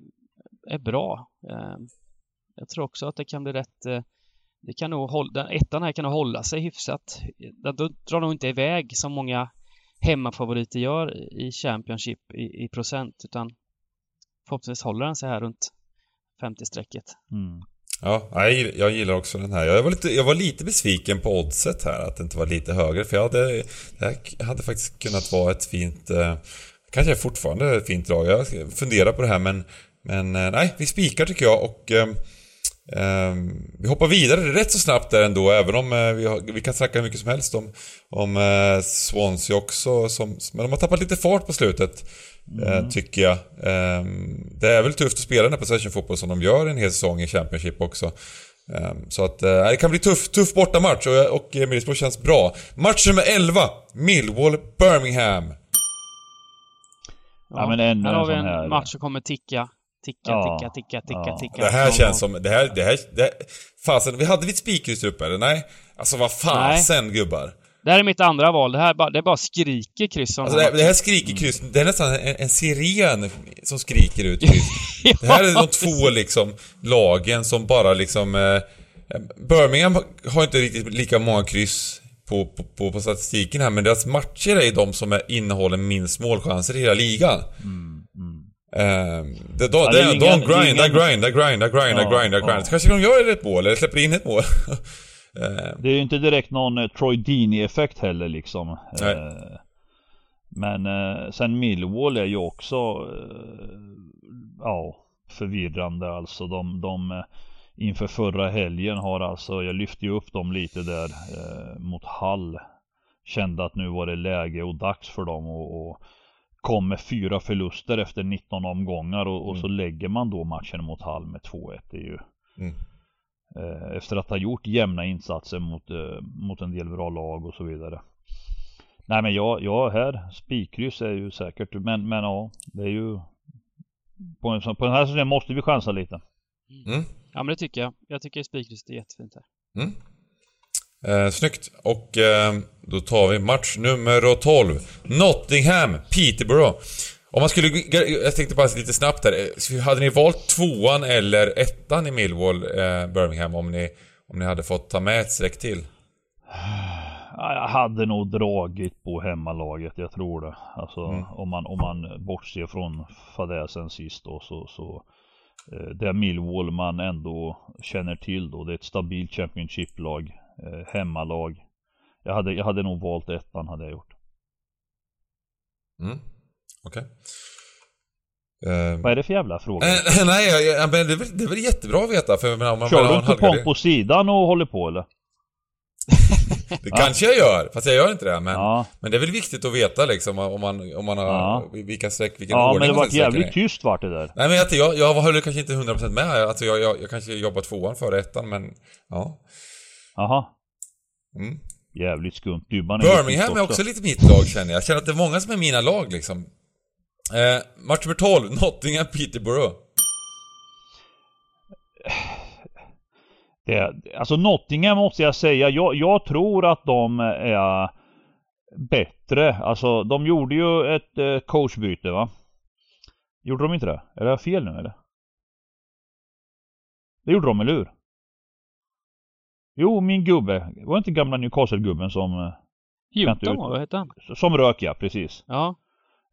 är, bra. Eh, jag tror också att det kan bli rätt eh, det kan nog hålla, den ettan här kan nog hålla sig hyfsat. Den drar nog inte iväg som många hemmafavoriter gör i Championship i, i procent utan förhoppningsvis håller den sig här runt 50-strecket. Mm. Ja, jag, jag gillar också den här. Jag var, lite, jag var lite besviken på oddset här, att det inte var lite högre. För jag hade, det hade faktiskt kunnat vara ett fint... Eh, kanske fortfarande ett fint drag. Jag funderar på det här men... Men eh, nej, vi spikar tycker jag och... Eh, vi hoppar vidare rätt så snabbt där ändå, även om eh, vi, har, vi kan snacka hur mycket som helst om, om eh, Swansea också. Som, men de har tappat lite fart på slutet. Eh, mm. tycker jag. Ehm, det är väl tufft att spela den här possession-fotboll som de gör en hel säsong i Championship också. Ehm, så att det kan bli tuff, tuff bortamatch och, och Middlesbrough känns bra. Match nummer 11, Millwall-Birmingham. Ja, men ännu här har vi en här... match som kommer ticka. Ticka, ja, ticka, ticka, ticka, ja. ticka. Det här känns som, det här, det här, det här fasen, vi hade vi ett spikhus uppe eller? Nej? Alltså vad fasen Nej. gubbar. Det här är mitt andra val. Det här bara, det bara skriker kryss alltså det, här, det här skriker kryss. Det är nästan en, en siren som skriker ut kryss. ja. Det här är de två liksom lagen som bara liksom... Eh, Birmingham har inte riktigt lika många kryss på, på, på, på statistiken här, men deras matcher är de som är, innehåller minst målchanser i hela ligan. Mm, mm. Uh, de, de, ja, de, de grindar, grindar, grindar, grindar, grindar, ja, grindar, grindar. Kanske de gör ett mål eller släpper in ett mål. Eh, det är ju inte direkt någon eh, Troy Deeney-effekt heller liksom. Nej. Eh, men sen Millwall är ju också ja, förvirrande alltså. De, de inför förra helgen har alltså, jag lyfte ju upp dem lite där mot Hall. Kände att nu var det läge och dags för dem och, och kom med fyra förluster efter 19 omgångar och, och så mm. lägger man då matchen mot Hall med 2-1. Det är ju mm. Eh, efter att ha gjort jämna insatser mot, eh, mot en del bra lag och så vidare. Nej men jag, jag här, spikkryss är ju säkert, men, men ja, det är ju på, en, på den här säsongen måste vi chansa lite. Mm. Ja men det tycker jag. Jag tycker spikkryss är jättefint här. Eh, snyggt. Och eh, då tar vi match nummer 12. Nottingham, Peterborough. Om man skulle... Jag tänkte bara lite snabbt här. Hade ni valt tvåan eller ettan i Millwall, eh, Birmingham, om ni, om ni hade fått ta med ett streck till? Jag hade nog dragit på hemmalaget, jag tror det. Alltså mm. om, man, om man bortser från fadäsen sist då så, så eh, det Millwall man ändå känner till då. Det är ett stabilt Championship-lag, eh, hemmalag. Jag hade, jag hade nog valt ettan hade jag gjort. Mm. Okej. Okay. Uh, Vad är det för jävla fråga? Uh, nej, jag, men det, är väl, det är väl jättebra att veta för men, om man Kör du inte pomp på sidan och håller på eller? det kanske jag gör, fast jag gör inte det. Men, ja. men det är väl viktigt att veta liksom om man, om man har, ja. vilka streck, vilken ja, ordning Ja, men det var jävligt tyst vart det där. Nej men jag, jag, jag höll kanske inte 100% med. Alltså jag, jag, jag kanske jobbar tvåan före ettan, men ja. Jaha. Mm. Jävligt skumt. Birmingham är också lite mitt lag känner jag. Jag känner att det är många som är mina lag liksom. Eh, match nummer 12, Nottingham Peterborough. Det, alltså Nottingham måste jag säga, jag, jag tror att de är bättre. Alltså de gjorde ju ett eh, coachbyte va? Gjorde de inte det? Är det fel nu eller? Det gjorde de, eller hur? Jo, min gubbe. Var det inte gamla Newcastle-gubben som... eh, Houghton, vad hette han? Som rök ja, precis. Ja.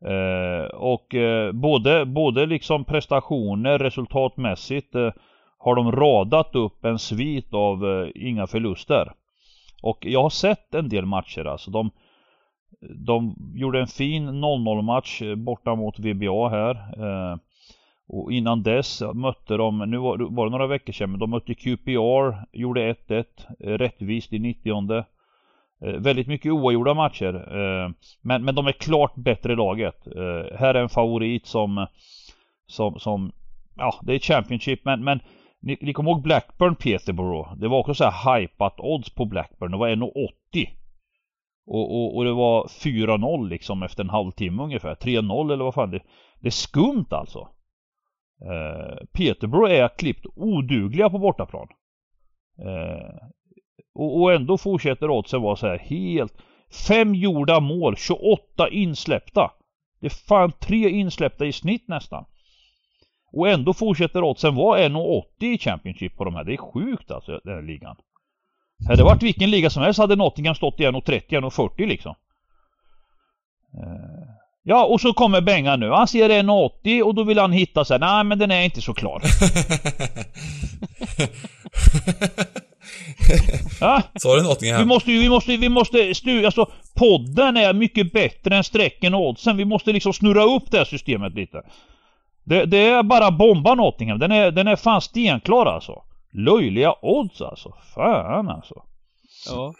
Eh, och eh, både, både liksom prestationer resultatmässigt eh, har de radat upp en svit av eh, inga förluster. Och jag har sett en del matcher alltså. De, de gjorde en fin 0-0 match eh, borta mot VBA här. Och innan dess mötte de, nu var, var det några veckor sedan, men de mötte QPR, gjorde 1-1, eh, rättvist i 90 Eh, väldigt mycket oavgjorda matcher. Eh, men, men de är klart bättre laget. Eh, här är en favorit som, som, som ja, det är Championship men, men ni, ni kommer ihåg Blackburn Peterborough? Det var också så här hypat odds på Blackburn. Det var 1,80. Och, och, och det var 4-0 liksom efter en halvtimme ungefär. 3-0 eller vad fan det Det är skumt alltså. Eh, Peterborough är klippt odugliga på bortaplan. Eh, och, och ändå fortsätter oddsen vara så här helt... Fem gjorda mål, 28 insläppta. Det är fan tre insläppta i snitt nästan. Och ändå fortsätter oddsen vara 1,80 i Championship på de här. Det är sjukt alltså, den här ligan. Hade det varit vilken liga som helst hade Nottingham stått i 1,30, 1,40 liksom. Eh, Ja, och så kommer Bengan nu. Han ser 1,80 och då vill han hitta så här, nej men den är inte så klar. ja, Sa du Nottingham? vi måste ju, vi måste, vi måste stu, alltså podden är mycket bättre än strecken och oddsen. Vi måste liksom snurra upp det här systemet lite. Det, det är bara bomba Nottingham. Den är, den är fan stenklar alltså. Löjliga odds alltså. Fan alltså. Ja.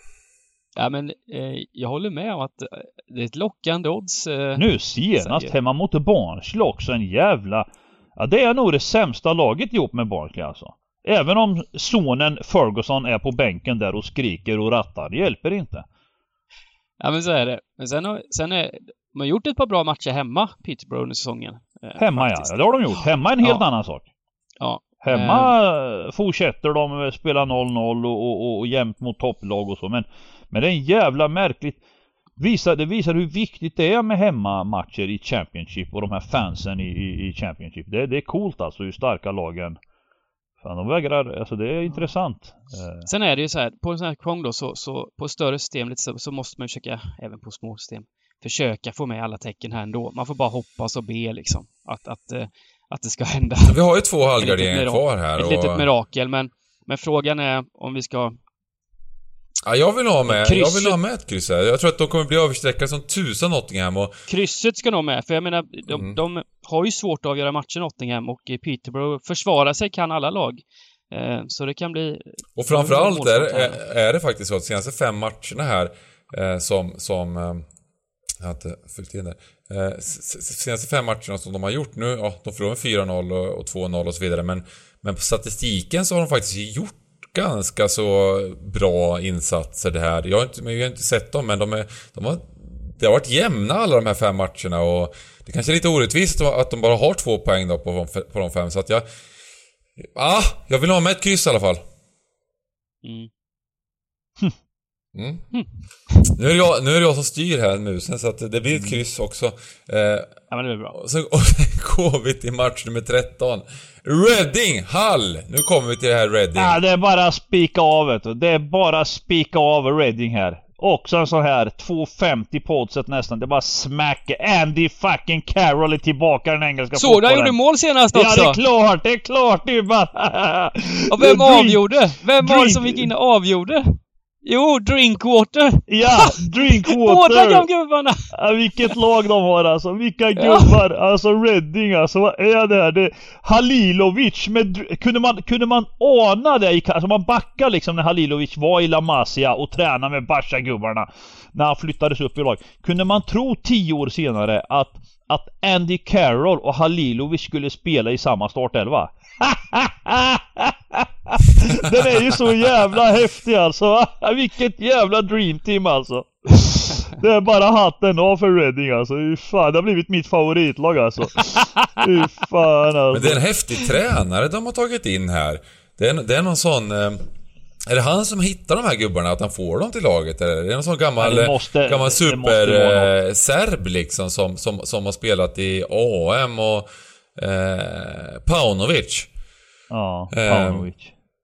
Ja men eh, jag håller med om att eh, det är ett lockande odds. Eh, Nu senast Säger. hemma mot Barnsley också en jävla... Ja det är nog det sämsta laget ihop med Barnsley alltså. Även om sonen Ferguson är på bänken där och skriker och rattar. Det hjälper inte. Ja men så är det. Men sen har, sen är, de har gjort ett par bra matcher hemma, Peterborough under säsongen. Eh, Hemma faktiskt. ja, det har de gjort. Hemma är en helt Ja. annan sak. Ja. Hemma eh, fortsätter de spela 0-0 och, och, och, och jämt mot topplag och så. Men, men det är en jävla märkligt... Visar, det visar hur viktigt det är med hemmamatcher i Championship och de här fansen i, i, i Championship. Det, det är coolt alltså hur starka lagen... Fan de vägrar, alltså det är intressant. Eh, Sen är det ju så här, på en sån här kong då så, så på större system lite så, så måste man försöka, även på små system, försöka få med alla tecken här ändå. Man får bara hoppas och be liksom. Att, att, eh, att det ska hända. Vi har ju två Ett litet halvgarderingar kvar här Ett litet och... mirakel, men, men frågan är om vi ska... Ja, jag vill ha med, jag Krysset- vill ha med ett kryss här. Jag tror att de kommer bli överstreckade som tusan Nottingham och... Krysset ska nog med, för jag menar, de, Mm. de har ju svårt att avgöra matcher Nottingham och Peterborough försvara sig kan alla lag. Eh, så det kan bli... Och framförallt är, här. är, är det faktiskt så att de senaste fem matcherna här eh, som, som eh, jag har inte fyllt in det. Eh, senaste fem matcherna som de har gjort nu, ja, de förlorade med 4-0 och, och 2-0 och så vidare men, men på statistiken så har de faktiskt gjort ganska så bra insatser det här. Jag har inte, jag har inte sett dem men de är, de har det har varit jämna alla de här fem matcherna och det kanske är lite orättvist att de bara har två poäng då på, de- på de fem så att jag... Ah, jag vill ha med ett kryss i alla fall. Mm. Mm. Nu, är det jag, nu är det jag som styr här musen så att det blir ett kryss också. Eh, Ja, men det är bra. och sen går vi till match nummer 13. Reading, Hall! Nu kommer vi till det här Reading. Ja, det är bara att spika av vet du. Det är bara att spika av Reading här. Också en sån här 2.50 på oddset nästan. Det är bara smack. Andy fucking Carroll är tillbaka i den engelska Så, han fotbollen. gjorde mål senast Ja också! det är klart, det är klart det är bara... Och vem avgjorde? Vem var det som gick in och avgjorde? Jo, Drinkwater! Ja, Drinkwater! Båda de gubbarna! Ja, vilket lag de har alltså. Vilka Ja. gubbar. Alltså Redding alltså. Vad är det här? Det Halilovic. Med, kunde, man, kunde man ana det? i- Alltså man backar liksom när Halilovic var i La Masia och tränade med Barca-gubbarna. När han flyttades upp i lag. Kunde man tro tio år senare att, att Andy Carroll och Halilovic skulle spela i samma startelva? Den är ju så jävla häftig alltså. Vilket jävla dream team alltså. det är bara hatten av för Reading alltså. Fy fan, det har blivit mitt favoritlag alltså. Fy fan alltså. Men det är en häftig tränare de har tagit in här. Det är, det är någon sån... Eh, är det han som hittar de här gubbarna, att han får dem till laget? Eller är det någon sån gammal, Ja, det måste- gammal det måste vara super eh, liksom som, som, som har spelat i AM och eh, Paunovic? Ja, Ehm, Paunovic.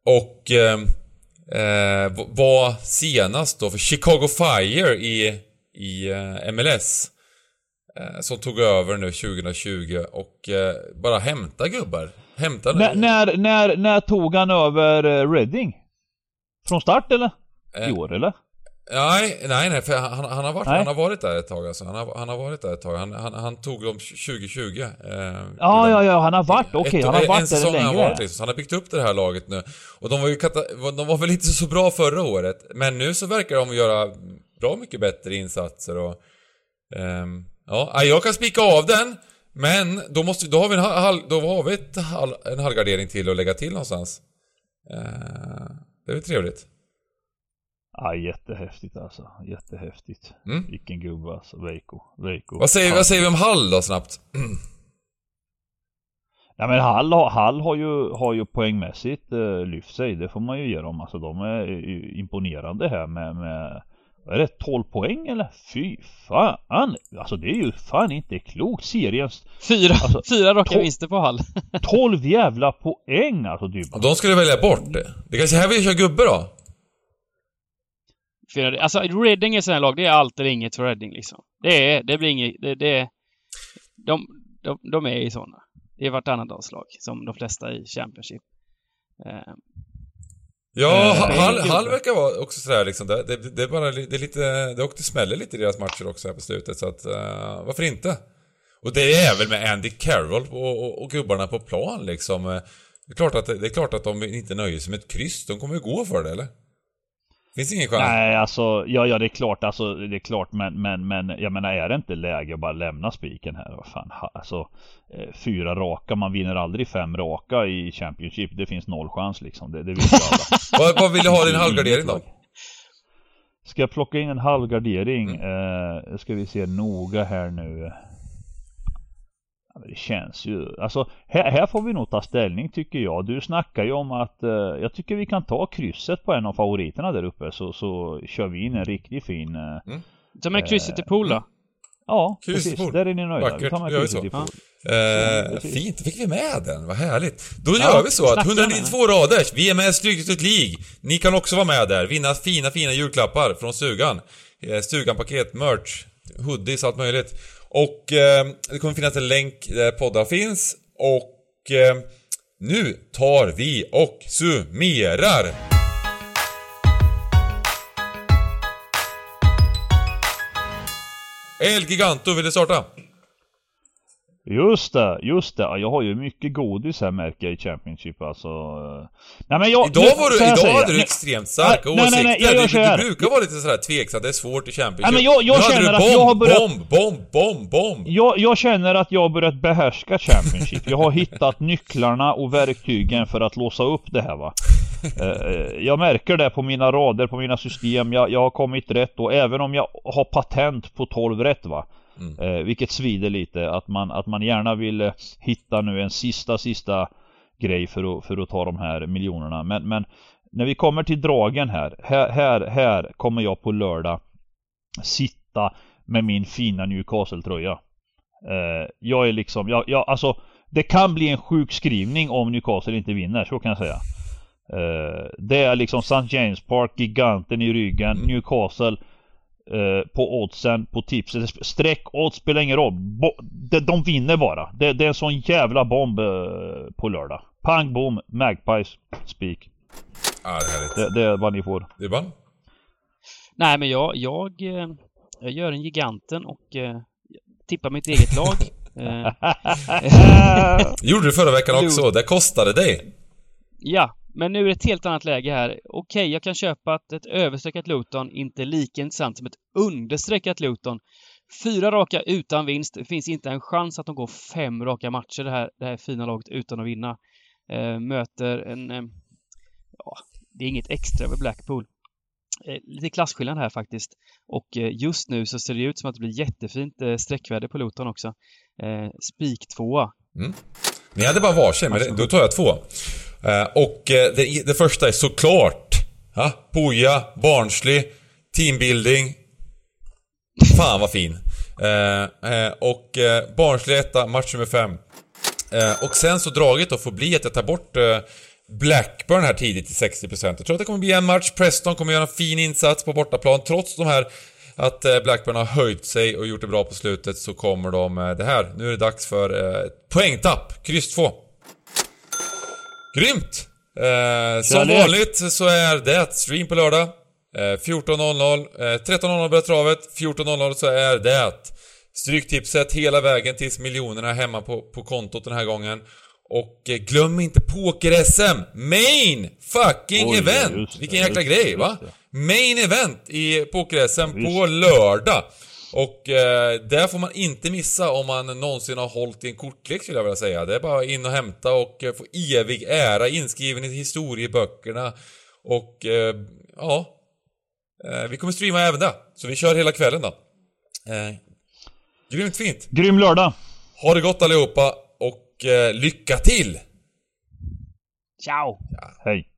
Och eh, eh, v- var senast då för Chicago Fire i, i eh, MLS. Eh, som tog över nu 2020 och eh, bara hämta gubbar. Hämta När, när, när, när tog han över eh, Reading? Från start eller? I Eh, år eller? Nej, nej, nej, för han, han, har varit, Nej. han har varit där ett tag alltså. Han har, han har varit där ett tag. Han, han, han tog dem 2020. Eh, Ja, ja, ja, han har varit, okej, han har en varit där säsong har han längre. varit liksom. Han har byggt upp det här laget nu. Och de var ju de var väl inte så bra förra året. Men nu så verkar de göra bra mycket bättre insatser och... ehm, ja, jag kan spika av den. Men då måste, då har vi en, halv, då har vi ett, halv, en halvgardering till att lägga till någonstans. Eh, det är väl trevligt. Ja, jättehäftigt alltså. Jättehäftigt. Mm. Vilken gubbe alltså. Veiko. Veiko. Vad säger, vad säger vi om Hall då snabbt? Ja men Hall, har- Hall har ju, har ju poängmässigt eh, lyft sig. Det får man ju ge dem. Alltså de är eh, imponerande här med, med är det, 12 poäng eller? Fy fan! Alltså det är ju fan inte klokt. Seriens Fyra, Alltså, fyra raka vinster på Hall. 12 jävla poäng alltså typ. De skulle välja bort det. Det kanske är här vi kör gubbe då? Fyra, alltså Reading är sådana lag, det är allt eller inget för Reading liksom. Det är, det blir inget, det, det är... De, de, de är i sådana. Det är vartannat lag, som de flesta i Championship. Eh, Ja, är Hall. Hall verkar vara också sådär liksom. Det, det, det är bara det är lite... Det åkte smäller lite i deras matcher också här på slutet så att... eh, varför inte? Och det är väl med Andy Carroll och, och, och gubbarna på plan liksom. eh, Det är, klart att, det är klart att de inte nöjer sig med ett kryss. De kommer ju gå för det, eller? Finns ingen chans? Nej alltså, ja ja det är klart alltså, det är klart men, men, men jag menar är det inte läge att bara lämna spiken här? Vad fan, alltså eh, fyra raka, man vinner aldrig fem raka i Championship. Det finns noll chans liksom. Det, det vet ju alla. Vad, vad vill du ha din halvgardering då? Ska jag plocka in en halvgardering? Eh, ska vi se noga här nu. Ja, men det känns ju, alltså här, här får vi nog ta ställning tycker jag. Du snackar ju om att, eh, jag tycker vi kan ta krysset på en av favoriterna där uppe så, så kör vi in en riktigt fin eh, ta med krysset i pool då. Ja, precis. pool. Där är ni nöjda. Vackert. Vi tar med Gör vi krysset så? i pool. Eh, fint, då fick vi med den. Vad härligt. Då Ja, gör vi så att snacka med 192 rader, vi är med i Stryktipset League. Ni kan också vara med där, vinna fina, fina julklappar från stugan. Eh, Stugan paket, merch, hoodies, allt möjligt. Och eh, det kommer finnas en länk där poddar finns. Och eh, nu tar vi och summerar. El Giganto, vill du starta? Just det, just det. Ja, Jag har ju mycket godis här märker jag i Championship alltså. Nej men jag... Idag var du, idag säger hade du Nej, extremt starka Nej, nej, åsikter. nej, jag gör du, du brukar vara lite sådär tveksam, det är svårt i Championship. Nej, men jag- jag känner att bomb, jag har börjat- Bomb, bomb, bomb, bomb! Jag, jag känner att jag har börjat behärska Championship. Jag har hittat nycklarna och verktygen för att låsa upp det här va. Eh, jag märker det på mina rader, på mina system. Jag, jag har kommit rätt och även om jag har patent på 12 rätt va. Mm. Eh, vilket svider lite att man, att man gärna vill eh, hitta nu en sista, sista grej för att, för att ta de här miljonerna. Men, men när vi kommer till dragen här, här, här, här kommer jag på lördag sitta med min fina Newcastle-tröja. Eh, jag är liksom, jag, jag, alltså det kan bli en sjukskrivning om Newcastle inte vinner, så kan jag säga. Eh, det är liksom St. James Park, giganten i ryggen, Newcastle eh, på oddsen, på tipset. Streck, odds spelar ingen roll. Bo, de, de vinner bara. Det, det är en sån jävla bomb eh, på lördag. Pang bom, Magpies, speak. Ja, det. Det, det är vad ni får. Dibban? Nej, men jag, jag, eh, jag gör en giganten och eh, tippar mitt eget lag. Gjorde du förra veckan också, det kostade dig. ja, men nu är det ett helt annat läge här. Okej, jag kan köpa att ett överstreckat Luton inte är lika intressant som ett understreckat Luton. Fyra raka utan vinst. Det finns inte en chans att de går fem raka matcher, det här, det här fina laget, utan att vinna. Eh, möter en... Eh, ja, det är inget extra med Blackpool. lite klasskillnad här faktiskt. Och just nu så ser det ut som att det blir jättefint sträckvärde på Loton också. Spik tvåa. Mm. Ni hade bara varsin, men då tar jag två. Eh, och eh, det, det första är såklart Ja, Poja, barnslig, teambuilding. Fan vad fin. Eh, och barnslig etta, match nummer fem. Och sen så draget då får bli att jag tar bort Blackburn här tidigt till 60%. Jag tror att det kommer bli en match. Preston kommer göra en fin insats på bortaplan. Trots de här att Blackburn har höjt sig och gjort det bra på slutet så kommer de det här. Nu är det dags för ett poängtapp. Kryss 2. Grymt! Eh, som vanligt så är det stream på lördag. Eh, 14.00. Eh, 13.00 börjar travet. 14.00 så är det Stryktipset hela vägen tills miljonerna är hemma på, på kontot den här gången. Och eh, glöm inte Poker-SM! Main fucking Oj, event! Vilken jäkla grej va? Main event i Poker-SM på lördag. Och eh, det får man inte missa om man någonsin har hållit i en kortlek skulle jag vilja säga. Det är bara in och hämta och eh, få evig ära inskriven i historieböckerna. Och eh, ja, eh, vi kommer streama även det. Så vi kör hela kvällen då. Eh, grymt fint! Grym lördag! Ha det gott allihopa och eh, lycka till! Ciao! Ja. Hej!